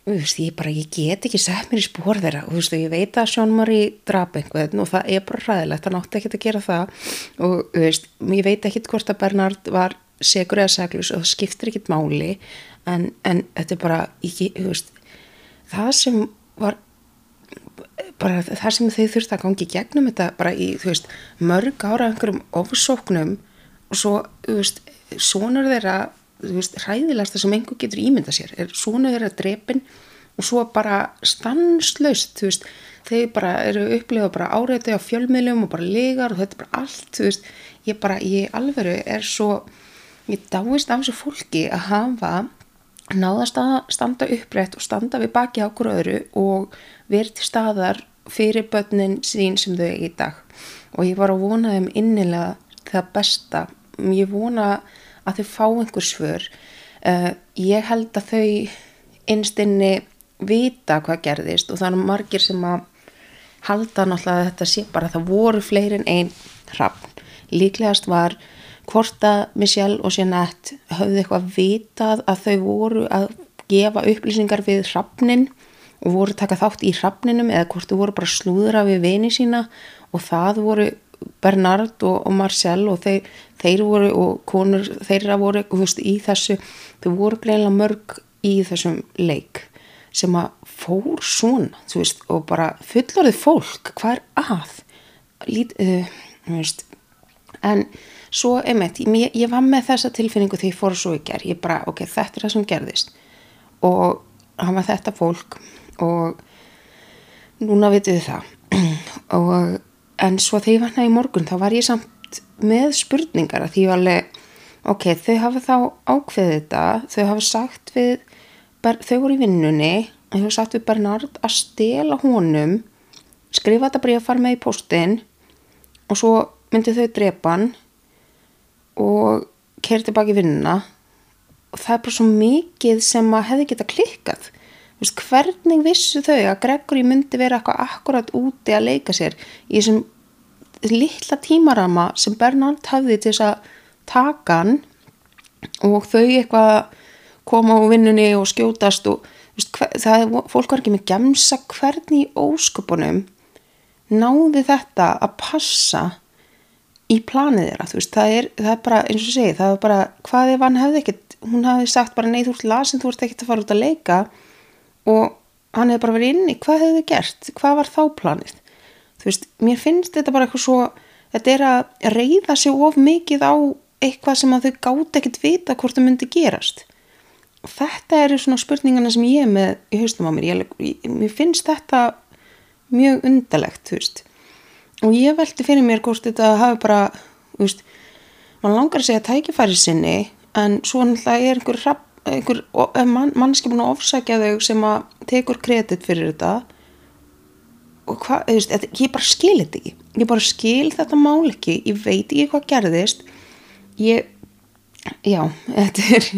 Veist, ég, bara, ég get ekki sett mér í spór þeirra. Og veist, ég veit að Sjón Marí draf einhvern og það er bara ræðilegt hann átti ekki að gera það. Og veist, ég veit ekki hvort að Bernard var segur eða seglus og það skiptir ekkit máli en, en þetta er bara ekki, það sem var bara það sem þau þurfti að gangi gegnum þetta bara í mörg ára einhverjum ofsóknum og svo svonur þeirra hræðilegsta sem einhver getur ímynda sér er svona þeirra drepin og svo bara stanslaust þú veist, þeir bara eru upplifað bara áreitið á fjölmiðlum og bara legar og þetta er bara allt, veist. Ég bara, ég alveru er svo ég dáist af þessu fólki að hafa náðast að standa upprætt og standa við baki á okkur öðru og verið til staðar fyrir börnin sín sem þau er í dag. Og ég var að vona þeim innilega það besta. Ég vona að þau fá einhver svör. Uh, ég held að þau einstinni vita hvað gerðist og það er margir sem að halda náttúrulega að þetta sé bara að það voru fleirin einn hrappn líklegast var hvort að Michelle og Jeanette höfðu eitthvað vitað að þau voru að gefa upplýsingar við hrappnin og voru taka þátt í hrappninum eða hvort þau voru bara slúðra við vini sína og það voru Bernard og, og Marcel og þeir, þeir voru og konur þeirra voru veist, í þessu þau voru greinlega mörg í þessum leik sem að fór svona veist, og bara fullorðið fólk hvað er að? Lít, uh, en svo einmitt, ég, ég var með þessa tilfinningu þegar ég fór svo í gerð ég bara, ok, þetta er það sem gerðist. Og hann var þetta fólk og núna vitið þið það. <clears throat> Og, en svo þegar ég vannaði í morgun þá var ég samt með spurningar að því ég var alveg ok, þau hafa þá ákveðið þetta þau hafa sagt við þau voru í vinnunni þau hafa sagt við Bernard að stela honum skrifa þetta að fara með í postin og svo myndi þau drepa hann og kerið tilbaki vinnuna. Og það er bara svo mikið sem að hefði geta klikkað. Vist, hvernig vissu þau að Gregory myndi vera eitthvað akkurat úti að leika sér í þessum litla tímarama sem Bernard hafði til þess að taka hann og þau eitthvað koma á vinnunni og skjótast og vist, hver, það fólk var ekki með gemsa hvernig í ósköpunum náði þetta að passa í planið þeirra, veist, það er, það er bara eins og segi, það er bara, hvað ef hann hefði ekkert, hún hefði sagt bara nei þú ert lasin, þú ert ekkert að fara út að leika. Og hann hefði bara verið inni, hvað hefði þið gert, hvað var þá planið þú veist, mér finnst þetta bara eitthvað svo, þetta er að reyða sig of mikið á eitthvað sem að þau gátt ekkert vita hvort það myndi gerast. Og þetta eru svona spurningana sem ég með í haustum á mér, ég, mér finnst þetta mjög undalegt, þú veist. Og ég veldi fyrir mér hvort þetta hafi bara, þú veist mann langar að segja tækifæri sinni en svo náttúrulega er einhver, einhver mann, mannski búin að ofsækja þau sem að tekur kredit fyrir þetta og hvað, þú veist, ég bara skil þetta ekki. Ég bara skil þetta mál ekki. Ég veit ekki hvað gerðist. Ég já, þetta er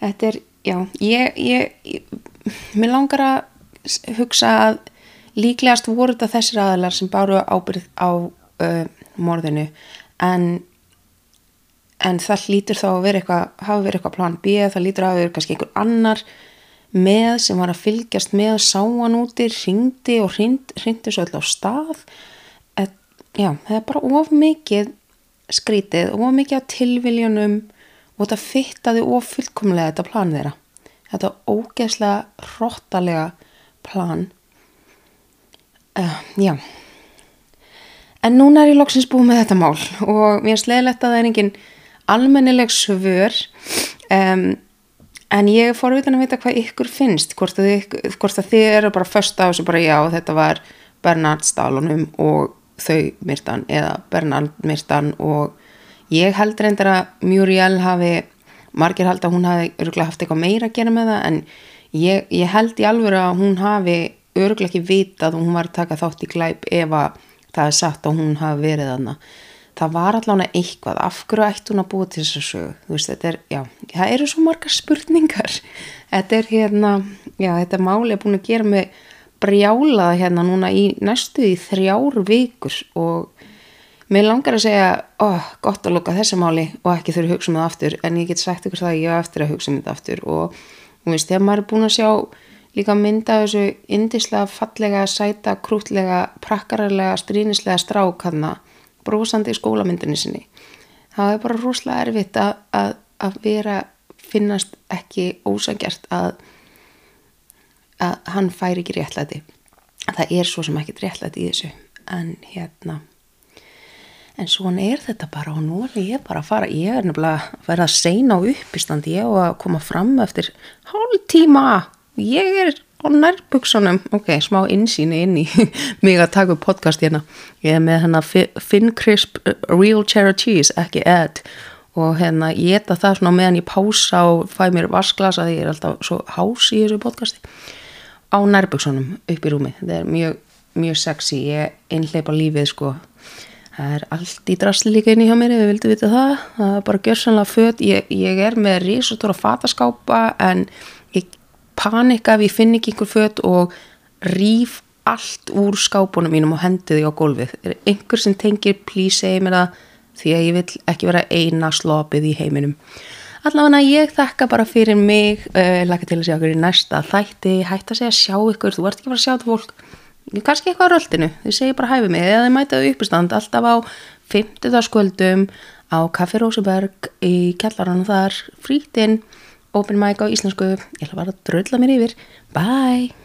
þetta er, já ég, ég, ég mér langar að hugsa að líklegast voru þetta þessir aðalar sem báru ábyrð á uh, morðinu. En, en það lítur þá að vera eitthvað, hafa verið eitthvað plan B, það lítur að vera kannski einhver annar með sem var að fylgjast með sáan úti, ringdi og ringdi svo alltaf á stað. Et, já, það er bara of mikið skrítið, of mikið á tilviljónum og þetta fittaði of fullkomlega þetta plan þeirra. Þetta ógeðslega hróttalega plan. Uh, já. En núna er ég loksins búið með þetta mál og mér er slegilegt að það er engin almennileg svör. Um, en ég er forvitin að vita hvað ykkur finnst hvort að, ykkur, hvort að þið eru bara först á þessu bara já þetta var Bernard Stálunum og þau myrtan eða Bernard myrtan og ég held reyndar að Muriel hafi margir held að hún hafi örgulega haft eitthvað meira að gera með það en ég, ég held í alvöru að hún hafi örgulega ekki vitað og hún var að taka þátt í glæp ef að það er sagt að hún hafi verið aðna það var allavega eitthvað af hverju ætti hún að búa til þess að sögu veist, er, já, það eru svo margar spurningar. <laughs> Þetta er hérna já, þetta máli er búin að gera mig brjálað hérna núna í næstu í þrjár vikur og mér langar að segja oh, gott að lukka þessi máli og ekki þurfa að hugsa um það aftur en ég get sagt ykkur það að ég hef eftir að hugsa um þetta aftur og þú veist, þegar maður er búin að sjá líka mynda þessu indislega fallega, sæta, krútlega, prakkararlega, strínislega strák hann brúsandi í skólamyndinni sinni. Það er bara rúslega erfitt að, að, að vera, finnast ekki ósangjart að, að hann fær ekki réttlæti. Það er svo sem ekki réttlæti í þessu. En hérna, en svona er þetta bara og nú er ég bara að fara, ég er nefnilega að vera að seina á uppistandi, ég og að koma fram eftir hálf tíma ég er á nærbuksunum ok, smá insýni inn í <laughs> mig að taka upp podcast hérna. Ég er með hérna Finn Crisp uh, Real Cheddar Cheese, ekki Ed. Og hérna ég geta það svona meðan ég pása og fæ mér vasklasa því ég er alltaf svo hás í þessu podcasti. Á nærbuksunum upp í rúmi þetta er mjög, mjög sexy. Ég einhleipa lífið sko. Það er allt í drasli líka inn í hjá mér ef við vildum vita það, það er bara gjörsanlega född ég, ég er með risotóra fataskápa en ég panika ef ég finn ekki einhver fött og rýf allt úr skápunum mínum og hendi því á gólfið. Er einhver sem tengir, please segi mér það því að ég vil ekki vera eina slopið í heiminum. Allavega ég þakka bara fyrir mig, uh, laka til að segja okkur í næsta þætti, hætti að segja sjá ykkur, þú ert ekki bara að sjá þetta fólk, kannski eitthvað á röldinu, þið segir bara hæfið mig, eða þið mætaðu uppistand alltaf á 50. skvöldum á Kaffi Róseberg í kellarannu þar, frítinn open mic á íslensku. Ég ætla bara að dröðla mér yfir. Bye